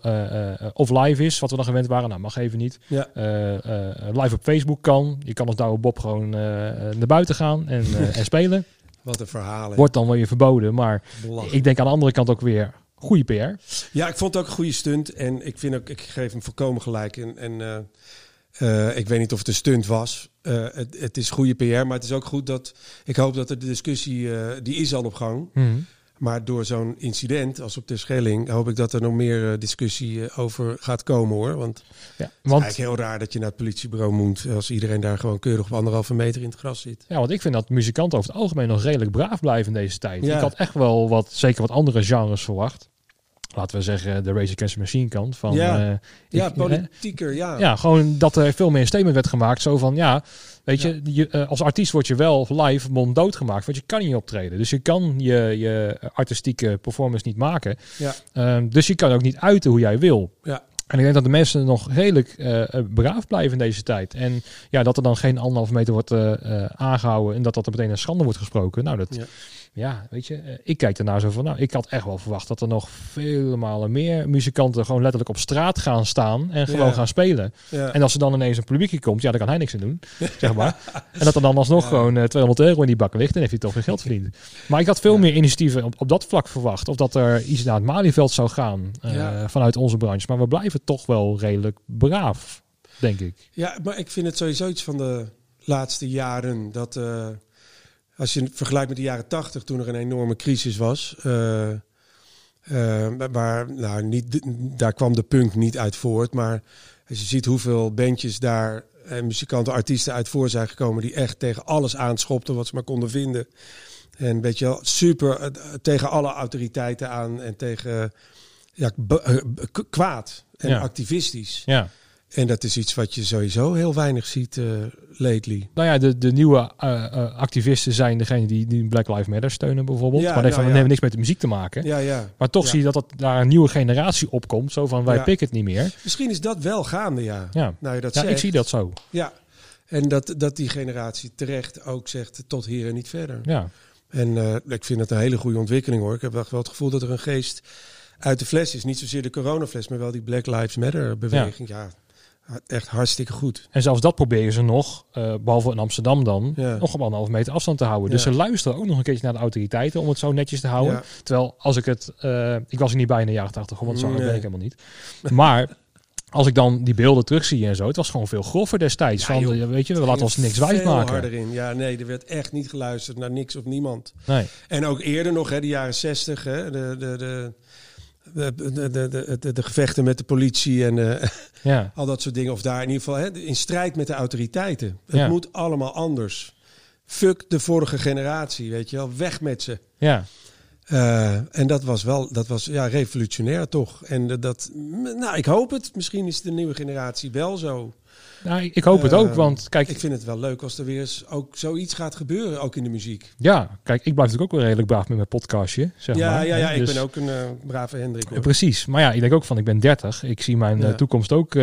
of live is, wat we dan gewend waren, nou mag even niet. Live op Facebook kan. Je kan als Douwe Bob gewoon naar buiten gaan en, en spelen. Wat een verhaal. Wordt dan wel weer verboden, maar ik denk aan de andere kant ook weer goede PR. Ja, ik vond het ook een goede stunt. En ik vind ook, ik geef hem volkomen gelijk. En, en ik weet niet of het een stunt was. Eh, het, het is goede PR, maar het is ook goed dat. Ik hoop dat er de discussie, eh, die is al op gang. Maar door zo'n incident als op de Schelling, hoop ik dat er nog meer eh, discussie over gaat komen hoor. Want het Ja, is want, eigenlijk heel raar dat je naar het politiebureau moet als iedereen daar gewoon keurig op anderhalve meter in het gras zit. ja, want ik vind dat muzikanten over het algemeen nog redelijk braaf blijven in deze tijd. Ja. Ik had echt wel wat, zeker wat andere genres verwacht. Laten we zeggen de Rage Against the Machine kant. Van, Ja. eh, Ja, ik- politieker, ja. Ja, gewoon dat er veel meer statement werd gemaakt. Zo van, ja, weet je, je eh, als artiest word je wel live monddood gemaakt. Want je kan niet optreden. Dus je kan je, je artistieke performance niet maken. Ja. Ehm, dus je kan ook niet uiten hoe jij wil. Ja. En ik denk dat de mensen nog redelijk eh, braaf blijven in deze tijd. En ja, dat er dan geen anderhalve meter wordt eh, eh, aangehouden. En dat dat er meteen een schande wordt gesproken. Nou, dat... Ja. Ja. weet je, eh, ik kijk ernaar zo van, nou, ik had echt wel verwacht dat er nog vele malen meer muzikanten gewoon letterlijk op straat gaan staan en gewoon Ja. gaan spelen. Ja. En als er dan ineens een publiekje komt, ja, dan kan hij niks aan doen, zeg maar. En dat er dan alsnog Ja. gewoon eh, 200 euro in die bak ligt, dan heeft hij toch weer geld verdiend. Maar ik had veel meer initiatieven op, op dat vlak verwacht. Of dat er iets naar het Malieveld zou gaan eh, vanuit onze branche. Maar we blijven toch wel redelijk braaf, denk ik. Ja, maar ik vind het sowieso iets van de laatste jaren. Dat eh, als je het vergelijkt met de jaren tachtig, toen er een enorme crisis was. eh, eh, waar, nou, niet, daar kwam de punk niet uit voort. Maar als je ziet hoeveel bandjes daar en muzikanten, artiesten uit voor zijn gekomen. die echt tegen alles aanschopten wat ze maar konden vinden. En weet je wel, super eh, tegen alle autoriteiten aan en tegen ja, kwaad en Ja. activistisch. Ja. En dat is iets wat je sowieso heel weinig ziet eh lately. Nou ja, de, de nieuwe eh, eh, activisten zijn degene die, die Black Lives Matter steunen bijvoorbeeld. Ja, maar dat heeft nou ja. niks met de muziek te maken. Ja, ja. Maar toch Ja. zie je dat, dat daar een nieuwe generatie opkomt. Zo van, wij pikken het niet meer. Misschien is dat wel gaande, ja. Ja, Nou, je dat ja zegt. ik zie dat zo. Ja. En dat, dat die generatie terecht ook zegt tot hier en niet verder. Ja. En ik vind het een hele goede ontwikkeling hoor. Ik heb wel het gevoel dat er een geest uit de fles is. Niet zozeer de coronafles, maar wel die Black Lives Matter beweging. Ja, echt hartstikke goed. En zelfs dat proberen ze nog, eh, behalve in Amsterdam dan, Ja. nog op anderhalf meter afstand te houden. Dus ze luisteren ook nog een keertje naar de autoriteiten om het zo netjes te houden. Ja. Terwijl als ik het, eh, ik was er niet bij in de jaren 80, want zo ben ik helemaal niet. Maar als ik dan die beelden terugzie en zo, het was gewoon veel groffer destijds. Ja, van, eh, weet je, we laten ons niks wijs maken. harder in. Ja, nee, er werd echt niet geluisterd naar niks of niemand. Nee. En ook eerder nog, hè, de jaren zestig, hè, de, de, de, de, de, de, de, gevechten met de politie en eh, Ja. al dat soort dingen. Of daar in ieder geval hè, in strijd met de autoriteiten. Het Ja. moet allemaal anders. Fuck de vorige generatie, weet je wel. Weg met ze. Ja. Eh, en dat was wel, dat was ja, revolutionair toch. En dat, nou, ik hoop het. Misschien is de nieuwe generatie wel zo. Nou, ik hoop het ook, want kijk, Ik vind het wel leuk als er weer eens ook zoiets gaat gebeuren, ook in de muziek. ja, kijk, ik blijf natuurlijk ook wel redelijk braaf met mijn podcastje, zeg ja, maar. ja, ja, ik Dus- ben ook een eh, brave Hendrik. hoor. Precies, maar ja, ik denk ook van, ik ben 30. Ik zie mijn eh, Ja. toekomst ook, eh,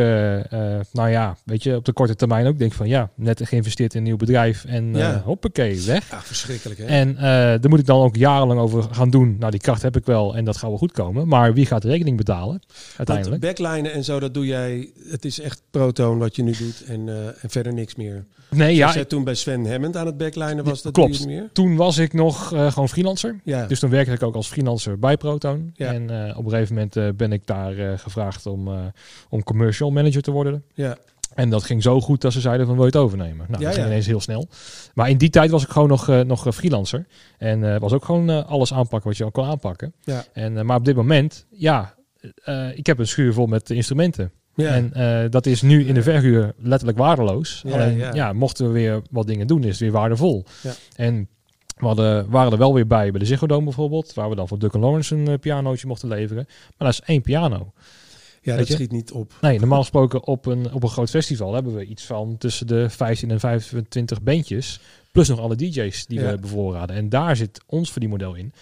nou ja, weet je, op de korte termijn ook denk van, ja, net geïnvesteerd in een nieuw bedrijf en Ja. hoppakee, weg. Ja, verschrikkelijk hè. En daar moet ik dan ook jarenlang over gaan doen. Nou, die kracht heb ik wel en dat gaat wel goed komen. Maar wie gaat de rekening betalen uiteindelijk? Want backlijnen en zo, dat doe jij. Het is echt protoon wat je nu doet en, eh, en verder niks meer. Nee, Ja, toen bij Sven Hammond aan het backlijnen was, dat klopt. meer? toen was ik nog eh, gewoon freelancer. Ja, Dus toen werkte ik ook als freelancer bij Proton. Ja. En eh, op een gegeven moment ben ik daar gevraagd om, om commercial manager te worden. ja, En dat ging zo goed dat ze zeiden van wil je het overnemen? Nou, Ja, dat ging ja. ineens heel snel. Maar in die tijd was ik gewoon nog, nog freelancer. En was ook gewoon alles aanpakken wat je al kon aanpakken. ja. En, maar op dit moment, ja, ik heb een schuur vol met instrumenten. Ja. En eh, dat is nu in de verhuur letterlijk waardeloos. Ja, Alleen, ja. ja. mochten we weer wat dingen doen, is het weer waardevol. Ja. En we hadden, waren er wel weer bij bij de Ziggo Dome bijvoorbeeld, waar we dan voor Duncan Lawrence een eh, pianootje mochten leveren. Maar dat is één piano. ja, weet dat je? schiet niet op. Nee, normaal gesproken op een, op een groot festival hebben we iets van tussen de 15 en 25 bandjes. Plus nog alle DJ's die we bevoorraden. En daar zit ons verdienmodel in.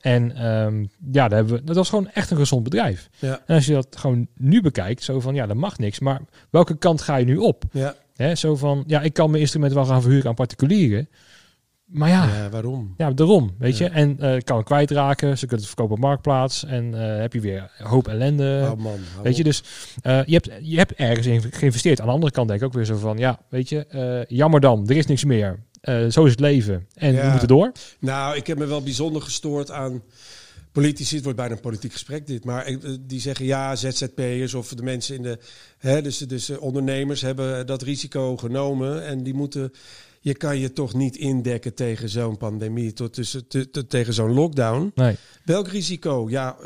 En ehm, ja, daar hebben we, dat was gewoon echt een gezond bedrijf. Ja, En als je dat gewoon nu bekijkt, zo van ja, dat mag niks. Maar welke kant ga je nu op? ja, Hè, zo van ja, ik kan mijn instrument wel gaan verhuren aan particulieren. Maar ja, Ja, waarom? ja daarom, weet Ja. je. En eh kan het kwijtraken, ze kunnen het verkopen op Marktplaats. En eh, heb je weer een hoop ellende. oh man. Weet je, dus eh, je, hebt, je hebt ergens in geïnvesteerd. Aan de andere kant denk ik ook weer zo van, ja, weet je, jammer dan, er is niks meer. Eh, zo is het leven. En we moeten door. Nou, ik heb me wel bijzonder gestoord aan politici. Het wordt bijna een politiek gesprek dit. Maar eh, die zeggen ja, ZZP'ers of de mensen in de... Hè, dus dus eh, ondernemers hebben dat risico genomen. En die moeten... Je kan je toch niet indekken tegen zo'n pandemie, tot tussen, te- te- tegen zo'n lockdown. Nee. Welk risico? Ja,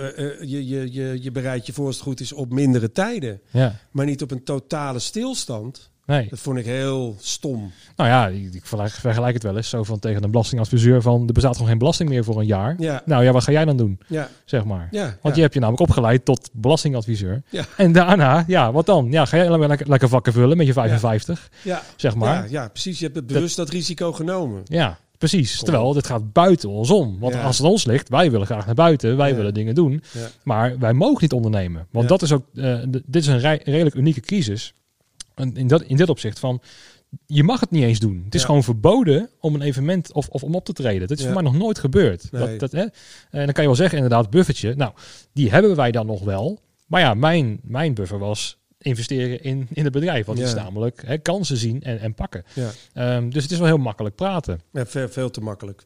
je, je, je, je bereidt je voor als het goed is op mindere tijden. Ja, Maar niet op een totale stilstand. Nee. Dat vond ik heel stom. Nou ja, ik, vergelijk- het wel eens zo van tegen een belastingadviseur van, er bestaat gewoon geen belasting meer voor een jaar. Ja, Nou ja, wat ga jij dan doen, ja, zeg maar? ja. Want je hebt je namelijk opgeleid tot belastingadviseur. Ja. En daarna, ja, wat dan? Ja, ga jij lekker, lekker vakken vullen met je 55, ja. zeg maar. Ja, ja, precies. Je hebt bewust dat, risico genomen. Ja, precies. Kom Terwijl dit gaat buiten ons om. Want als het ons ligt, wij willen graag naar buiten, wij willen dingen doen. Ja. Maar wij mogen niet ondernemen. Want dat is ook, eh, dit is een redelijk unieke crisis. In, dat, in dit opzicht van, je mag het niet eens doen. Het is Ja. gewoon verboden om een evenement of, of om op te treden. Dat is Ja. voor mij nog nooit gebeurd. Nee. Dat, dat, hè? En dan kan je wel zeggen, inderdaad, buffertje. Nou, die hebben wij dan nog wel. Maar ja, mijn, mijn buffer was investeren in, in het bedrijf. Want het is Ja. namelijk hè, kansen zien en, en pakken. Ja. Ehm, dus het is wel heel makkelijk praten. Ja, veel, veel te makkelijk.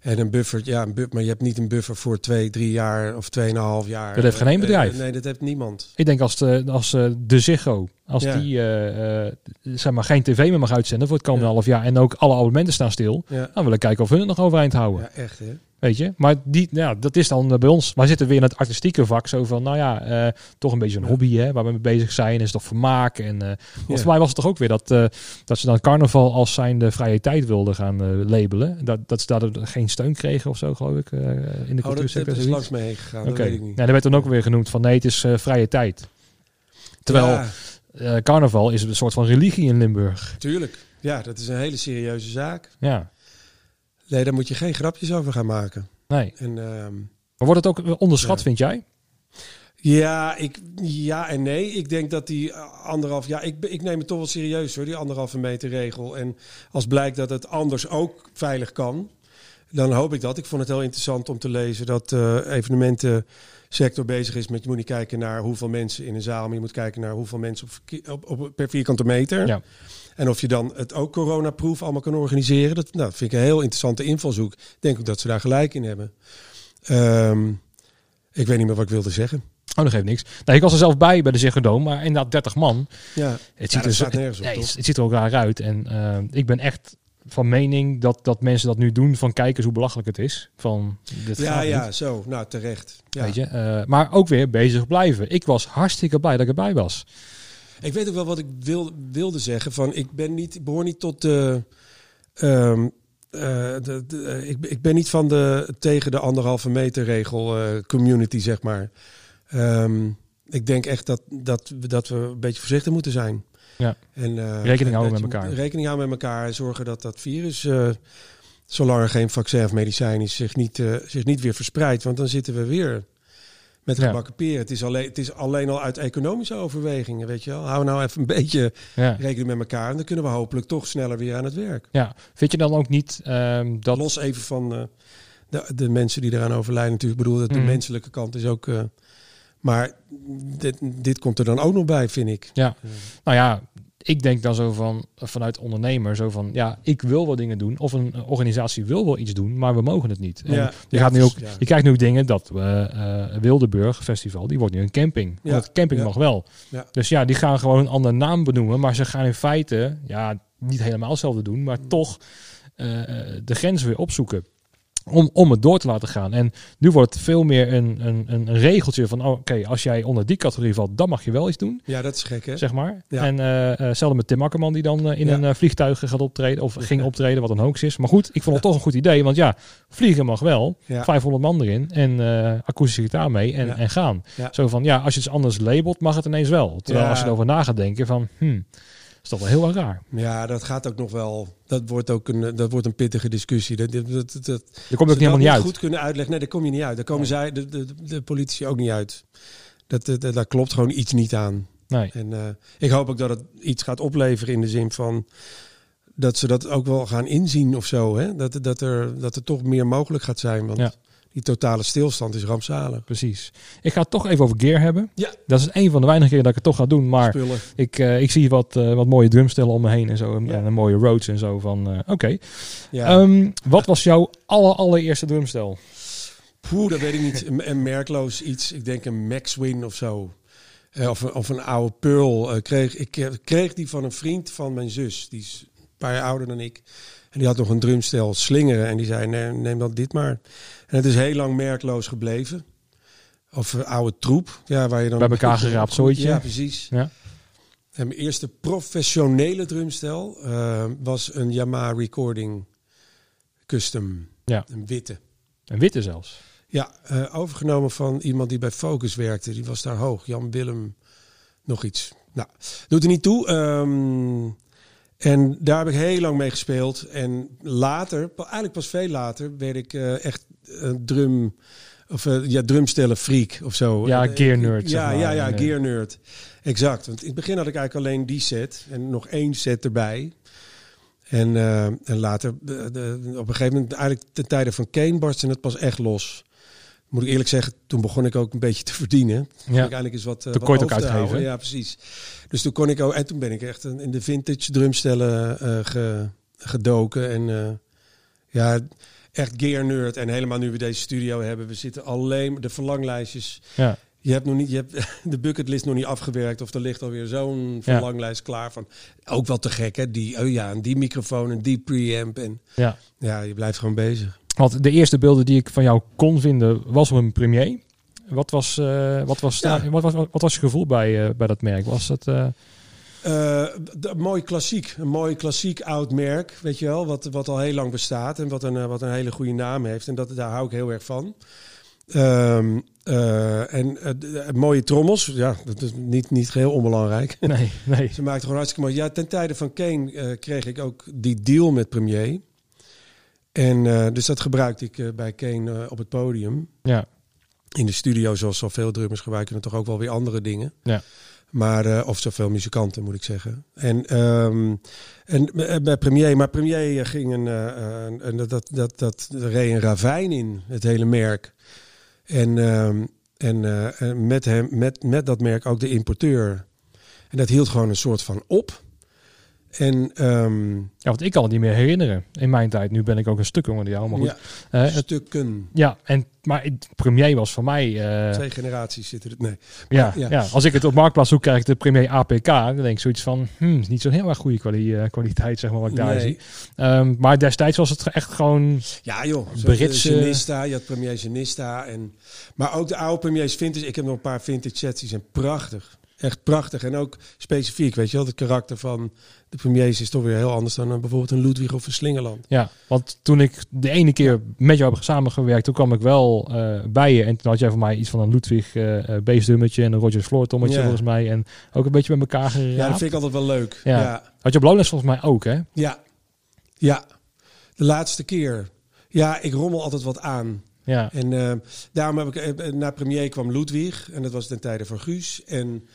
En een buffer, ja, een bu- maar je hebt niet een buffer voor twee, drie jaar of tweeënhalf jaar. Dat heeft geen één Eh, bedrijf. nee, dat heeft niemand. Ik denk als de, als eh, de Ziggo, als Ja. die eh, zeg maar geen tv meer mag uitzenden voor het komende Ja. half jaar en ook alle abonnementen staan stil, Ja, dan wil ik kijken of hun het nog overeind houden. ja echt hè. Weet je? Maar die, ja, dat is dan eh, bij ons. Wij zitten weer in het artistieke vak. Zo van, nou ja, eh, toch een beetje een hobby hè, waar we mee bezig zijn. Is toch vermaak. En, eh, want Ja. voor mij was het toch ook weer dat, eh, dat ze dan carnaval als zijn de vrije tijd wilden gaan eh, labelen. Dat, dat ze daar geen steun kregen of zo, geloof ik, eh, in de Oh, cultuursector. dat is langs me heen gegaan, Oké. dat weet ik niet. Ja, dat werd dan ook weer genoemd van nee, het is eh, vrije tijd. Terwijl Ja, eh, carnaval is een soort van religie in Limburg. tuurlijk. Ja, dat is een hele serieuze zaak. Ja, Nee, daar moet je geen grapjes over gaan maken. nee. En, ehm, Maar wordt het ook onderschat, vind jij? ja, ik, ja en nee. Ik denk dat die eh, anderhalf... Ja, ik, ik neem het toch wel serieus hoor, die anderhalve meter regel. En als blijkt dat het anders ook veilig kan... dan hoop ik dat. Ik vond het heel interessant om te lezen dat de evenementensector bezig is met... je moet niet kijken naar hoeveel mensen in een zaal... maar je moet kijken naar hoeveel mensen op, verkeer- op, op, per vierkante meter. Ja. En of je dan het ook coronaproof allemaal kan organiseren. Dat nou, vind ik een heel interessante invalshoek. Ik denk ook dat ze daar gelijk in hebben. Ehm, ik weet niet meer wat ik wilde zeggen. Oh, dat geeft niks. Nou, ik was er zelf bij bij de Ziggo Dome, maar inderdaad 30 man. Ja, Het ziet, er, nergens op, nee, toch? het, het ziet er ook raar uit. En eh, ik ben echt van mening dat, dat mensen dat nu doen van kijk eens hoe belachelijk het is. Van, dit ja, ja, niet, zo. Nou, terecht. Ja. Weet je? Eh, maar ook weer bezig blijven. Ik was hartstikke blij dat ik erbij was. Ik weet ook wel wat ik wil, wilde zeggen. Van, ik, ben niet, ik behoor niet tot de... ehm, eh, de, de- eh, ik, ik ben niet van de tegen de anderhalve meter regel community, zeg maar. Ehm, ik denk echt dat, dat, dat we een beetje voorzichtig moeten zijn. Ja. En, eh, Rekening houden met elkaar. Rekening houden met elkaar en zorgen dat dat virus, eh, zolang er geen vaccin of medicijn is, zich niet, eh, zich niet weer verspreidt. Want dan zitten we weer met de Ja. gebakken peren. Het is, alleen, het is alleen al uit economische overwegingen, weet je wel. Hou nou even een beetje Ja. rekening met elkaar en dan kunnen we hopelijk toch sneller weer aan het werk. ja. Vind je dan ook niet ehm, dat... Los even van de, de mensen die eraan overlijden natuurlijk. Ik bedoel, dat de Mhm. menselijke kant is ook... eh, maar dit, dit komt er dan ook nog bij, vind ik. Ja. Nou ja, ik denk dan zo van vanuit ondernemer zo van ja, ik wil wel dingen doen of een organisatie wil wel iets doen, maar we mogen het niet. En Ja, je ja, gaat nu ook, ja. je krijgt nu ook dingen dat uh, uh, Wildeburg Festival, die wordt nu een camping. Ja, het camping mag wel. Dus ja, die gaan gewoon een andere naam benoemen, maar ze gaan in feite ja niet helemaal hetzelfde doen, maar Mm. toch uh, de grens weer opzoeken. Om, om het door te laten gaan. En nu wordt het veel meer een, een, een regeltje van: oh, oké, als jij onder die categorie valt, dan mag je wel iets doen. Ja, dat is gek, hè? Zeg maar. Ja. En uh, hetzelfde met Tim Akkerman, die dan uh, in Ja. een vliegtuig gaat optreden. Of ging optreden, wat een hoax is. Maar goed, ik vond het toch een goed idee. Want ja, vliegen mag wel. Ja. 500 man erin. En uh, akoestische gitaar mee. En, en gaan. Zo van: ja, als je iets anders labelt, mag het ineens wel. Terwijl als je erover na gaat denken: van, hmm, is toch wel heel erg raar. Ja, dat gaat ook nog wel. Dat wordt ook een, dat wordt een pittige discussie. Dat, dat, dat, dat, Daar kom je ook helemaal niet uit. goed kunnen uitleggen. Nee, daar kom je niet uit. Daar komen Nee. zij, de, de, de politici ook niet uit. Dat, dat, dat- daar klopt gewoon iets niet aan. Nee. En eh, ik hoop ook dat het iets gaat opleveren in de zin van dat ze dat ook wel gaan inzien of zo. Hè? Dat, dat, er, dat er toch meer mogelijk gaat zijn. Want Ja. Die totale stilstand is rampzalig. Precies. Ik ga het toch even over gear hebben. Ja. Dat is een van de weinige keren dat ik het toch ga doen. Maar Spullen. ik, eh, ik zie wat, eh, wat mooie drumstellen om me heen en zo. En, Ja. en mooie roads en zo. Van, eh, Oké. Ja. Ehm, wat was jouw aller, allereerste drumstel? Poeh, dat weet ik niet. Een, een merkloos iets. Ik denk een Maxwin of zo. Of, een- of een oude Pearl. kreeg, ik kreeg die van een vriend van mijn zus. Die is een paar jaar ouder dan ik. En die had nog een drumstel slingeren. En die zei, nee, neem dan dit maar. En het is heel lang merkloos gebleven. Of een oude troep. Ja, waar je dan Bij elkaar geraapt zooitje. Ja, precies. Ja. En mijn eerste professionele drumstel eh, was een Yamaha Recording Custom. Ja. Een witte. Een witte zelfs. Ja, eh, overgenomen van iemand die bij Focus werkte. Die was daar hoog. Jan Willem, nog iets. Nou, doet er niet toe. Ehm, en daar heb ik heel lang mee gespeeld. En later, eigenlijk pas veel later, werd ik eh, echt een drum... Of eh, ja, drumstellen freak of zo. Ja, Eh, gear nerd, Ja, zeg maar. ja, ja, eh, gear nerd. Exact. Want in het begin had ik eigenlijk alleen die set. En nog één set erbij. En, en later, de, de- op een gegeven moment, eigenlijk ten tijde van Kane barstte het pas echt los. Moet ik eerlijk zeggen, toen begon ik ook een beetje te verdienen. Ja. ik eindelijk eens wat, Toen wat ook uitgeven. Ja, precies. Dus toen kon ik ook, en toen ben ik echt in de vintage drumstellen eh, ge- gedoken. En eh, ja, echt gear nerd. En helemaal nu we deze studio hebben, we zitten alleen de verlanglijstjes. Ja. Je hebt nog niet, je hebt de bucketlist nog niet afgewerkt of er ligt alweer zo'n verlanglijst klaar van. Ook wel te gek, hè? Die, oh ja, en die microfoon en die preamp en ja. ja, je blijft gewoon bezig. Want de eerste beelden die ik van jou kon vinden was op een premier. Wat was, eh, wat was, Ja. wat was, wat was je gevoel bij, eh, bij dat merk? Was het... eh, mooi klassiek, een mooi klassiek oud merk, weet je wel, wat, wat al heel lang bestaat en wat een, wat een hele goede naam heeft. En dat, daar hou ik heel erg van. Ehm, eh, en mooie trommels, ja, dat is niet, niet geheel onbelangrijk. nee, nee. Ze maakten gewoon hartstikke mooi. Ja, ten tijde van Kane kreeg ik ook die deal met Premier. En eh, dus dat gebruikte ik eh, bij Kane eh, op het podium. Ja. In de studio, zoals zoveel drummers gebruiken toch ook wel weer andere dingen. Ja. Maar, of zoveel muzikanten moet ik zeggen. En, ehm, en bij Premier, maar Premier ging een, een, dat, dat, dat, dat reed een ravijn in, het hele merk. En, ehm, en eh, en met, hem, met, met dat merk ook de importeur. En dat hield gewoon een soort van op. En ehm, Ja, want ik kan het niet meer herinneren. In mijn tijd, nu ben ik ook een stuk jonger dan jou. Maar goed. ja, Eh, het- stukken. ja, en, maar het premier was voor mij... eh, Twee generaties zitten er. Nee. ja, ja. ja. als ik het op Marktplaats zoek, krijg ik de premier APK. Dan denk ik zoiets van, hmm, is niet zo'n heel erg goede kwali- eh, kwaliteit, zeg maar, wat ik daar Nee. zie. Ehm, maar destijds was het echt gewoon... Ja joh, Britse- Genista, je had Premier Genista. En, maar ook de oude Premiers vintage. Ik heb nog een paar vintage sets, die zijn prachtig. Echt prachtig. En ook specifiek, weet je wel. Het karakter van de Premiers is toch weer heel anders dan eh, bijvoorbeeld een Ludwig of een Slingerland. Ja, want toen ik de ene keer met jou heb samengewerkt, toen kwam ik wel eh, bij je. En toen had jij voor mij iets van een Ludwig bassdummetje en een Rogers floortommetje Ja. volgens mij. En ook een beetje met elkaar geraapt. Ja, dat vind ik altijd wel leuk. Ja. Ja, Had je op Lowlands volgens mij ook, hè? ja. ja. De laatste keer. Ja, ik rommel altijd wat aan. Ja, En daarom heb ik na premier kwam Ludwig en dat was ten tijde van Guus. En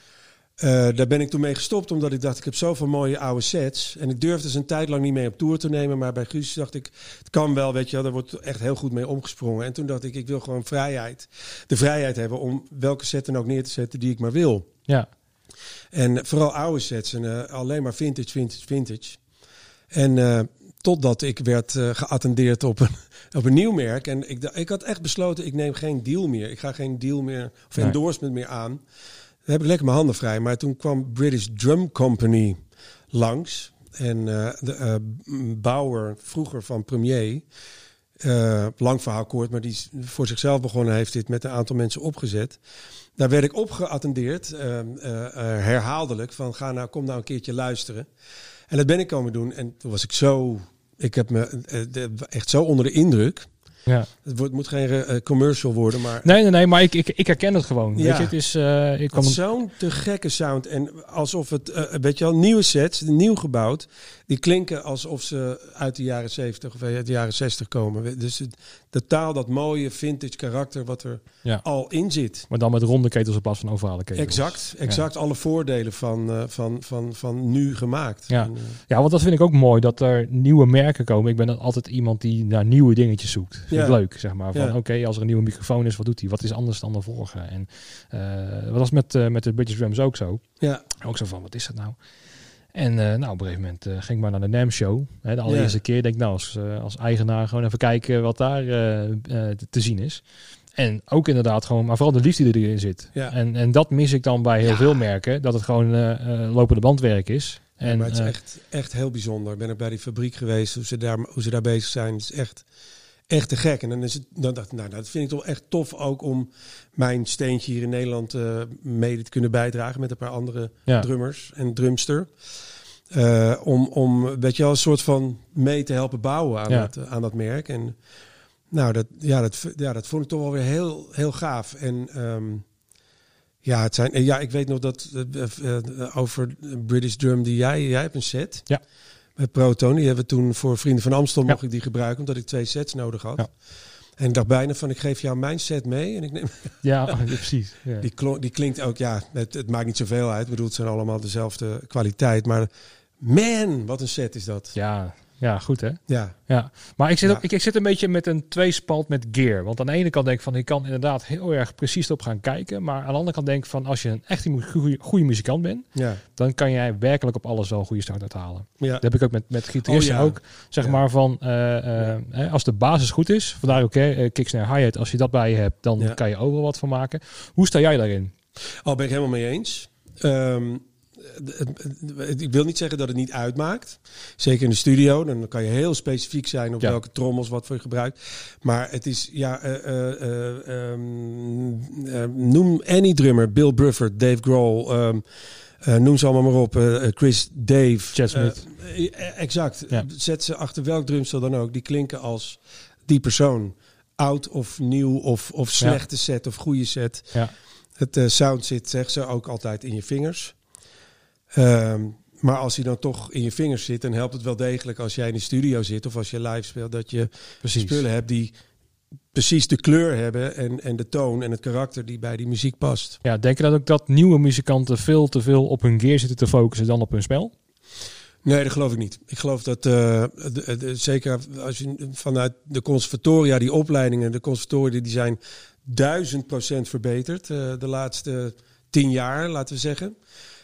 eh, daar ben ik toen mee gestopt omdat ik dacht ik heb zoveel mooie oude sets en ik durfde ze een tijd lang niet mee op tour te nemen, maar bij Guus dacht ik het kan wel, weet je, wel, daar wordt echt heel goed mee omgesprongen. En toen dacht ik ik wil gewoon vrijheid, de vrijheid hebben om welke set dan ook neer te zetten die ik maar wil. ja, En vooral oude sets en eh, alleen maar vintage, vintage, vintage. En eh, totdat ik werd geattendeerd op een, op een nieuw merk. En ik, ik had echt besloten, ik neem geen deal meer. Ik ga geen deal meer of Nee. endorsement meer aan. Dan heb ik lekker mijn handen vrij. Maar toen kwam British Drum Company langs. En eh, de eh, Bauer, vroeger van Premier... eh, lang verhaal kort, maar die voor zichzelf begonnen heeft dit met een aantal mensen opgezet. Daar werd ik op geattendeerd, herhaaldelijk, van ga nou, kom nou een keertje luisteren. En dat ben ik komen doen. En toen was ik zo, ik heb me echt zo onder de indruk. Ja. Het wordt, moet geen eh, commercial worden, maar Nee, nee, nee, maar ik, ik, ik herken het gewoon. Ja. Weet je, het is... eh, ik zo'n te gekke sound. En alsof het, eh, weet je wel, nieuwe sets, nieuw gebouwd. Die die klinken alsof ze uit de jaren 70 of uit de jaren 60 komen. Dus het- de taal, dat mooie vintage karakter wat er Ja. al in zit. Maar dan met ronde ketels in plaats van ovale ketels. Exact, exact alle voordelen van, eh, van, van, van nu gemaakt. Ja. En, eh, Ja, want dat vind ik ook mooi, dat er nieuwe merken komen. Ik ben dan altijd iemand die naar nieuwe dingetjes zoekt. Vind ik Ja. leuk, zeg maar. Van oké, als er een nieuwe microfoon is, wat doet hij? Wat is anders dan de vorige? En eh wat was met, met de British Drums ook zo? ja, Ook zo van, wat is dat nou? En eh, nou, op een gegeven moment eh, ging ik maar naar de NAM Show. Hè, de allereerste keer denk ik, nou, als, eh, als eigenaar gewoon even kijken wat daar te- zien is. En ook inderdaad gewoon, maar vooral de liefde die erin zit. Ja. En, en dat mis ik dan bij heel Ja. veel merken. Dat het gewoon lopende bandwerk is. En, maar het is echt, echt heel bijzonder. Ik ben ook bij die fabriek geweest, hoe ze daar, hoe ze daar bezig zijn. Het is echt, echt te gek. En dan is het, dan dacht ik, nou, dat vind ik toch echt tof ook om mijn steentje hier in Nederland eh, mede te kunnen bijdragen met een paar andere Ja. drummers en drumster. Eh, om, om, weet je wel, een soort van mee te helpen bouwen aan, Ja. dat, aan dat merk. En nou, dat, ja, dat, ja, dat vond ik toch wel weer heel, heel gaaf. En ehm, ja, het zijn, eh, ja, ik weet nog dat eh, eh, over British Drum die jij, jij hebt een set. Ja. Met Proton. Die hebben we toen voor Vrienden van Amstel Ja. mocht ik die gebruiken, omdat ik twee sets nodig had. Ja. En ik dacht bijna van, ik geef jou mijn set mee. En ik neem, ja, ja, precies. Ja. die, die klinkt ook, ja, het, het maakt niet zoveel uit. Ik bedoel, het zijn allemaal dezelfde kwaliteit. Maar man, wat een set is dat. Ja, ja, goed hè. Ja, Ja, maar ik zit, Ja. ook, ik, ik zit een beetje met een tweespalt met gear. Want aan de ene kant denk ik van, ik kan inderdaad heel erg precies op gaan kijken. Maar aan de andere kant denk ik van, als je een echt goede, goede muzikant bent, ja, dan kan jij werkelijk op alles wel een goede start uithalen. ja. Dat heb ik ook met, met gitaristen Oh, ja. ook. Zeg maar van, eh, eh, hè, als de basis goed is, vandaar ook hè, eh, kick, snare, hi-hat. Als je dat bij je hebt, dan kan je overal wat van maken. Hoe sta jij daarin? Al ben ik helemaal mee eens. Ehm, ik wil niet zeggen dat het niet uitmaakt. Zeker in de studio. Dan kan je heel specifiek zijn op Ja. welke trommels wat voor je gebruikt. Maar het is, ja, eh, eh, eh, ehm, eh, noem any drummer. Bill Bruford, Dave Grohl. ehm, eh, noem ze allemaal maar op. Chris Dave. Chad Smith. Exact. Ja. Zet ze achter welk drumstel dan ook. Die klinken als die persoon. Oud of nieuw of, of slechte set of goede set. Ja. Het sound zit, zegt ze, ook altijd in je vingers. Ehm, maar als hij dan toch in je vingers zit, dan helpt het wel degelijk als jij in de studio zit of als je live speelt, dat je Precies. spullen hebt die precies de kleur hebben en, en de toon en het karakter die bij die muziek past. Ja, denk je dat ook dat nieuwe muzikanten veel te veel op hun gear zitten te focussen dan op hun spel? Nee, dat geloof ik niet. Ik geloof dat, eh, de- de- zeker als je vanuit de conservatoria, die opleidingen, de conservatoria, die zijn duizend procent verbeterd eh, de laatste tien jaar, laten we zeggen.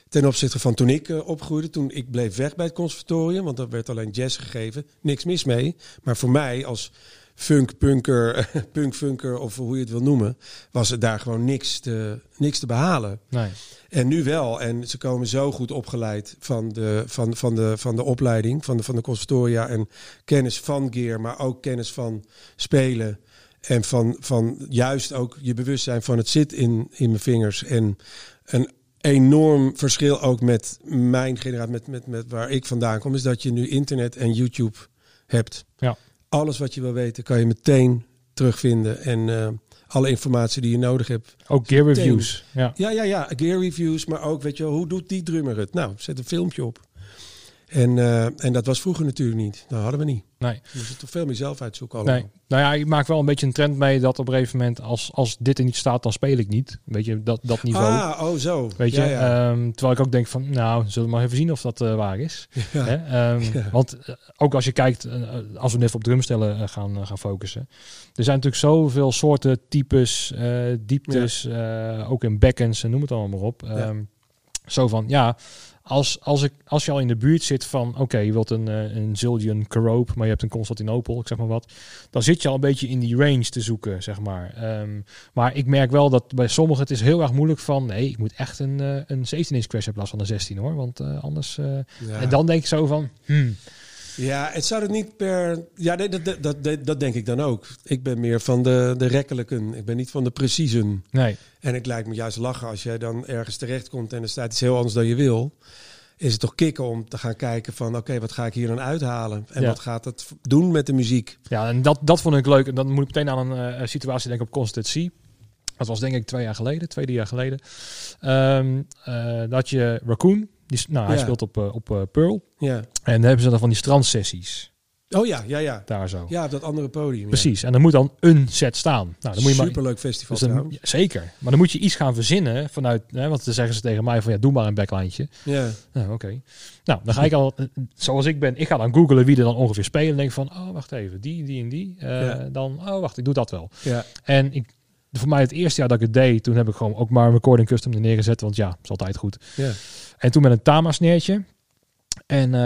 Ten opzichte van toen ik eh, opgroeide, toen ik bleef weg bij het conservatorium, want er werd alleen jazz gegeven. Niks mis mee. Maar voor mij als funk, punker, punk, funker of hoe je het wil noemen, was er daar gewoon niks te, niks te behalen. Nee. En nu wel. En ze komen zo goed opgeleid van de, van, van de, van de opleiding, van de, van de conservatoria. En kennis van gear, maar ook kennis van spelen. En van, van juist ook je bewustzijn van het zit in, in mijn vingers. En een enorm verschil ook met mijn generatie, met, met, met waar ik vandaan kom, is dat je nu internet en YouTube hebt. Ja. Alles wat je wil weten kan je meteen terugvinden. En eh, alle informatie die je nodig hebt, Ook gear reviews. Ja. ja, ja, ja. Gear reviews, maar ook, weet je wel, hoe doet die drummer het? Nou, zet een filmpje op. En, eh, en dat was vroeger natuurlijk niet. Dat hadden we niet. Nee. We moesten toch veel meer zelf uitzoeken allemaal. Nee. Nou ja, ik maak wel een beetje een trend mee dat op een gegeven moment, als, als dit er niet staat, dan speel ik niet. Weet je, dat, dat niveau. Ah, oh zo. Weet je, ja, ja. Ehm, terwijl ik ook denk van, nou, zullen we maar even zien of dat eh, waar is. Ja. Hè? Ehm. Want eh, ook als je kijkt, als we net op drumstellen gaan, gaan focussen. Er zijn natuurlijk zoveel soorten, types, dieptes, ook in backends en noem het allemaal maar op. Ehm, Zo van, ja, als, als, ik, als je al in de buurt zit van, oké, je wilt een, eh, een Zildjian Carope, maar je hebt een Constantinopel, ik zeg maar wat. Dan zit je al een beetje in die range te zoeken, zeg maar. Ehm, maar ik merk wel dat bij sommigen het is heel erg moeilijk van, nee, ik moet echt een, eh, een 17-inch crash in plaats van een 16 hoor, want eh, anders... Ja. En dan denk ik zo van, hmm, Ja, het zou het niet per... Ja, nee, dat, dat, dat, dat denk ik dan ook. Ik ben meer van de, de rekkelijken. Ik ben niet van de preciezen. nee. En het lijkt me juist lachen als jij dan ergens terechtkomt en er staat iets heel anders dan je wil. Is het toch kicken om te gaan kijken van oké, wat ga ik hier dan uithalen? En Ja. wat gaat het v- doen met de muziek? Ja, en dat, dat vond ik leuk. En dan moet ik meteen aan een eh, situatie denken op Constancy. Dat was denk ik twee jaar geleden, twee, drie jaar geleden. Ehm, eh, dat je Raccoon, Die, nou, hij Ja. speelt op, eh, op eh, Pearl. Ja. En dan hebben ze dan van die strandsessies. Oh ja, ja, ja. Daar zo. Ja, op dat andere podium. ja. Precies. En dan moet dan een set staan. Nou, dan moet je maar, Superleuk festival dus dan- trouwens. ja, zeker. Maar dan moet je iets gaan verzinnen vanuit, hè, want dan zeggen ze tegen mij van ja, doe maar een backlijntje. Ja. Nou, oké. Nou, dan ga ik al, eh, zoals ik ben, ik ga dan googlen wie er dan ongeveer spelen. En denk van, oh, wacht even, die, die en die. Ja. Dan, oh, wacht, ik doe dat wel. Ja. En ik, voor mij het eerste jaar dat ik het deed, toen heb ik gewoon ook maar een recording custom er neergezet. Want ja, is altijd goed. Ja. En toen met een Tama-sneertje. En eh,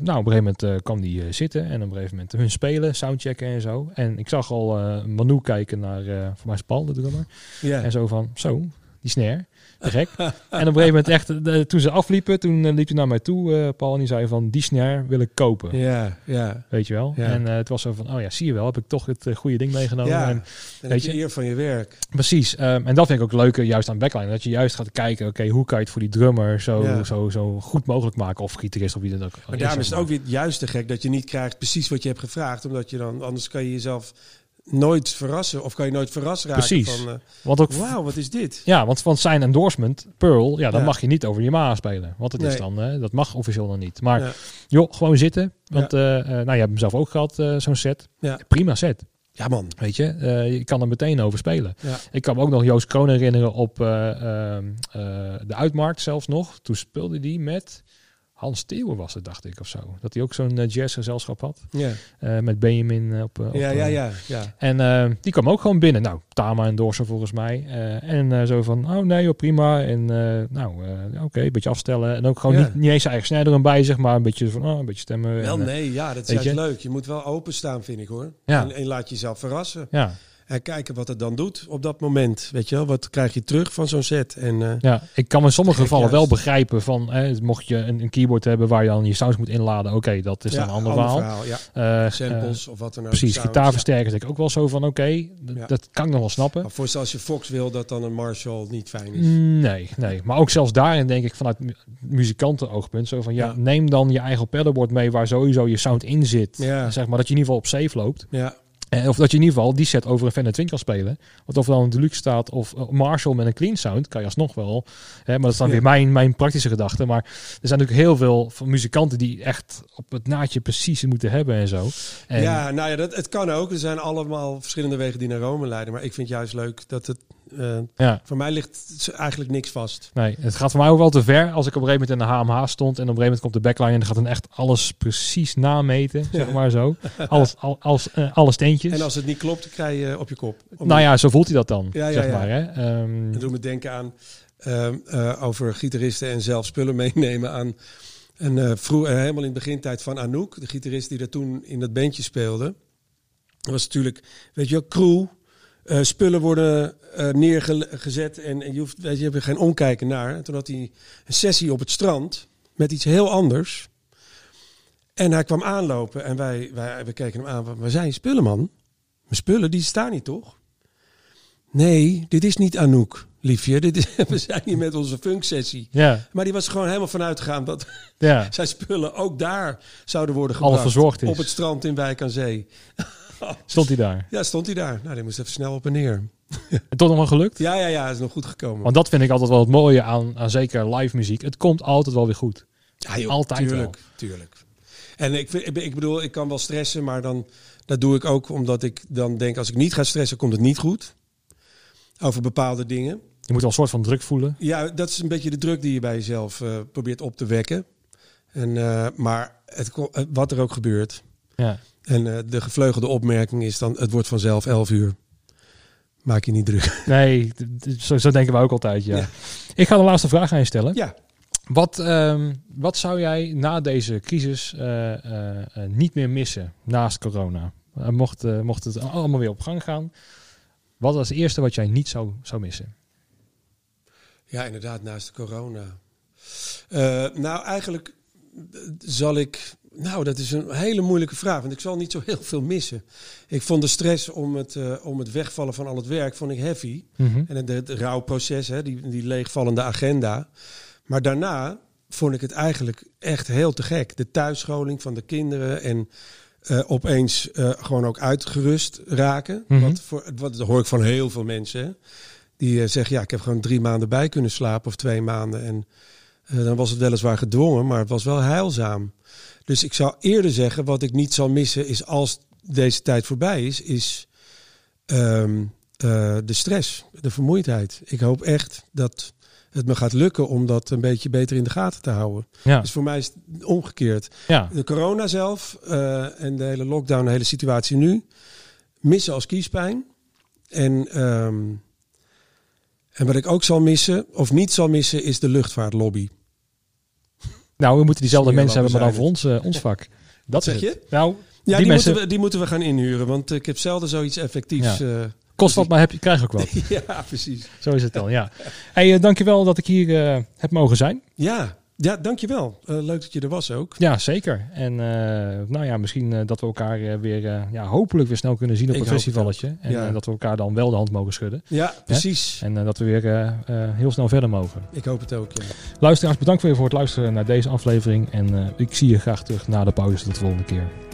nou, op een gegeven moment eh, kwam die eh, zitten. En op een gegeven moment hun spelen, soundchecken en zo. En ik zag al Manu kijken naar, voor mij is Paul, de drummer. Ja. En zo van, zo, die snare, te gek. en op een gegeven moment echt, eh, toen ze afliepen, toen eh, liep hij naar mij toe, eh, Paul, en die zei van, die snare wil ik kopen. Ja, ja. Weet je wel? Ja. En eh, het was zo van, oh ja, zie je wel, heb ik toch het goede ding meegenomen. Ja. En, En Weet weet je- eer van je werk. precies. ehm, en dat vind ik ook leuker, juist aan backline. Dat je juist gaat kijken, oké, hoe kan je het voor die drummer zo, Ja. zo, zo goed mogelijk maken. Of gitarist of wie dan ook. Maar daarom is het ook weer juist te gek dat je niet krijgt precies wat je hebt gevraagd. Omdat je dan, anders kan je jezelf nooit verrassen. Of kan je nooit verrast raken Precies. van, eh, Want ook, wauw, wat is dit? ja, want van zijn endorsement, Pearl, ja, dan Ja. mag je niet over Yamaha spelen. Want het is dan, dat mag officieel dan niet. Maar Ja. joh, gewoon zitten. Want eh, eh, nou, je hebt hem zelf ook gehad, eh, zo'n set. Prima set. Ja man. Weet je, je kan er meteen over spelen. Ik kan me ook nog Joost Kroon herinneren op eh, ehm, eh, de uitmarkt zelfs nog. Toen speelde die met Hans Theeuwen was het, dacht ik, of zo. Dat hij ook zo'n eh, jazzgezelschap had. Ja, eh, met Benjamin eh, op, op, ja, ja, ja. ja. En die kwam ook gewoon binnen. Nou, Tama en Dorser volgens mij. En zo van, oh nee, joh, prima. En nou, oké, een beetje afstellen. En ook gewoon Ja. niet, niet eens zijn eigen snijder bij, zeg maar. Een beetje van, oh, een beetje stemmen. Wel en, nee, ja, dat is juist je? leuk. Je moet wel openstaan, vind ik hoor. Ja. En, en laat jezelf verrassen. Ja, En kijken wat het dan doet op dat moment. Weet je wel, wat krijg je terug van zo'n set? En eh, ja, ik kan in sommige gevallen wel begrijpen van, eh, mocht je een, een keyboard hebben waar je dan je sounds moet inladen, oké, dat is ja, dan een ander verhaal. Ja. Eh, eh, Samples of wat dan ook. precies, gitaarversterkers denk ik ook wel zo van, oké, dat kan ik nog wel snappen. Maar voor als je Fox wil, dat dan een Marshall niet fijn is. Nee, nee. Maar ook zelfs daarin denk ik vanuit mu- muzikantenoogpunt zo van ja, neem dan je eigen pedalboard mee waar sowieso je sound in zit. Ja. Zeg maar dat je in ieder geval op safe loopt. Ja, of dat je in ieder geval die set over een Fender Twin kan spelen. Want of er dan een deluxe staat of eh, Marshall met een clean sound, kan je alsnog wel. Hè, maar dat is dan Ja. weer mijn, mijn praktische gedachte. Maar er zijn natuurlijk heel veel van muzikanten die echt op het naadje precies moeten hebben en zo. En, ja nou ja, dat, het kan ook. Er zijn allemaal verschillende wegen die naar Rome leiden. Maar ik vind juist leuk dat het... eh, ja. voor mij ligt eigenlijk niks vast. Nee, het gaat voor mij ook wel te ver als ik op een gegeven moment in de HMH stond en op een gegeven moment komt de backline en dan gaat dan echt alles precies nameten, zeg maar zo. Alles, al, als, eh, alle steentjes. En als het niet klopt, dan krijg je op je kop. Om- nou ja, zo voelt hij dat dan, Ja, zeg ja. maar. Hè? Ehm, Dat doet me denken aan ehm, eh, over gitaristen en zelf spullen meenemen aan. En eh vroeg, helemaal in de begintijd van Anouk, de gitarist die er toen in dat bandje speelde. Dat was natuurlijk, weet je wel, crew. Eh, spullen worden eh, neergezet en, en je, hoeft, weet je, je hebt er geen omkijken naar. En toen had hij een sessie op het strand met iets heel anders. En hij kwam aanlopen en wij, wij, we keken hem aan. van, Waar zijn spullen, man? Mijn spullen, die staan niet, toch? Nee, dit is niet Anouk, liefje. Dit is, we zijn hier met onze funksessie. ja, Maar die was gewoon helemaal vanuit gegaan dat ja, zijn spullen ook daar zouden worden gebracht. verzorgd is. Op het strand in Wijk aan Zee. stond hij daar. Ja, stond hij daar. Nou, die moest even snel op en neer. En toch nog wel gelukt? Ja, ja, ja, is nog goed gekomen. Want dat vind ik altijd wel het mooie aan, aan zeker live muziek. Het komt altijd wel weer goed. ja, joh, altijd tuurlijk, tuurlijk. En ik, ik, bedoel, ik kan wel stressen, maar dan dat doe ik ook omdat ik dan denk, als ik niet ga stressen, komt het niet goed. Over bepaalde dingen. Je moet wel een soort van druk voelen. Ja, dat is een beetje de druk die je bij jezelf eh, probeert op te wekken. En, eh, maar het, eh, wat er ook gebeurt. Ja. En eh, de gevleugelde opmerking is dan, het wordt vanzelf 11 uur. Maak je niet druk. Nee, zo, zo denken we ook altijd, ja. Ja. Ik ga de laatste vraag aan je stellen. Ja, Wat, ehm, wat zou jij na deze crisis eh, eh, niet meer missen naast corona? Mocht, mocht het allemaal weer op gang gaan. Wat was het eerste wat jij niet zou, zou missen? ja inderdaad, naast corona. Nou, eigenlijk zal ik... Nou, dat is een hele moeilijke vraag, want ik zal niet zo heel veel missen. Ik vond de stress om het, eh, om het wegvallen van al het werk vond ik heavy. Mhm. En het, het rouwproces, hè, die, die leegvallende agenda. Maar daarna vond ik het eigenlijk echt heel te gek. De thuisscholing van de kinderen en eh, opeens eh, gewoon ook uitgerust raken. Mhm. wat, voor, wat dat hoor ik van heel veel mensen. hè. Die zeggen, ja, ik heb gewoon drie maanden bij kunnen slapen of twee maanden. En Eh, dan was het weliswaar gedwongen, maar het was wel heilzaam. Dus ik zou eerder zeggen, wat ik niet zal missen is als deze tijd voorbij is, is ehm, eh, de stress, de vermoeidheid. Ik hoop echt dat het me gaat lukken om dat een beetje beter in de gaten te houden. Ja. Dus voor mij is het omgekeerd. Ja. De corona zelf eh, en de hele lockdown, de hele situatie nu, missen als kiespijn. En, ehm, en wat ik ook zal missen, of niet zal missen, is de luchtvaartlobby. Nou, we moeten diezelfde mensen hebben, maar dan voor ons, eh, ons vak. Dat zeg je? Nou, Ja, die, die, mensen moeten we, die moeten we gaan inhuren, want ik heb zelden zoiets effectiefs. eh, kost wat, maar heb je, krijg ook wat. ja, precies. Zo is het dan, ja. Hey, uh, dankjewel dat ik hier heb mogen zijn. Ja, ja dankjewel. Uh, leuk dat je er was ook. Ja, zeker. En uh, nou ja, misschien dat we elkaar weer, ja, hopelijk weer snel kunnen zien op Ik een festivalletje. En ja. dat we elkaar dan wel de hand mogen schudden. Ja, precies. Hè? En dat we weer heel snel verder mogen. Ik hoop het ook, ja. Luisteraars, bedankt weer voor het luisteren naar deze aflevering. En ik zie je graag terug na de pauze. Tot de volgende keer.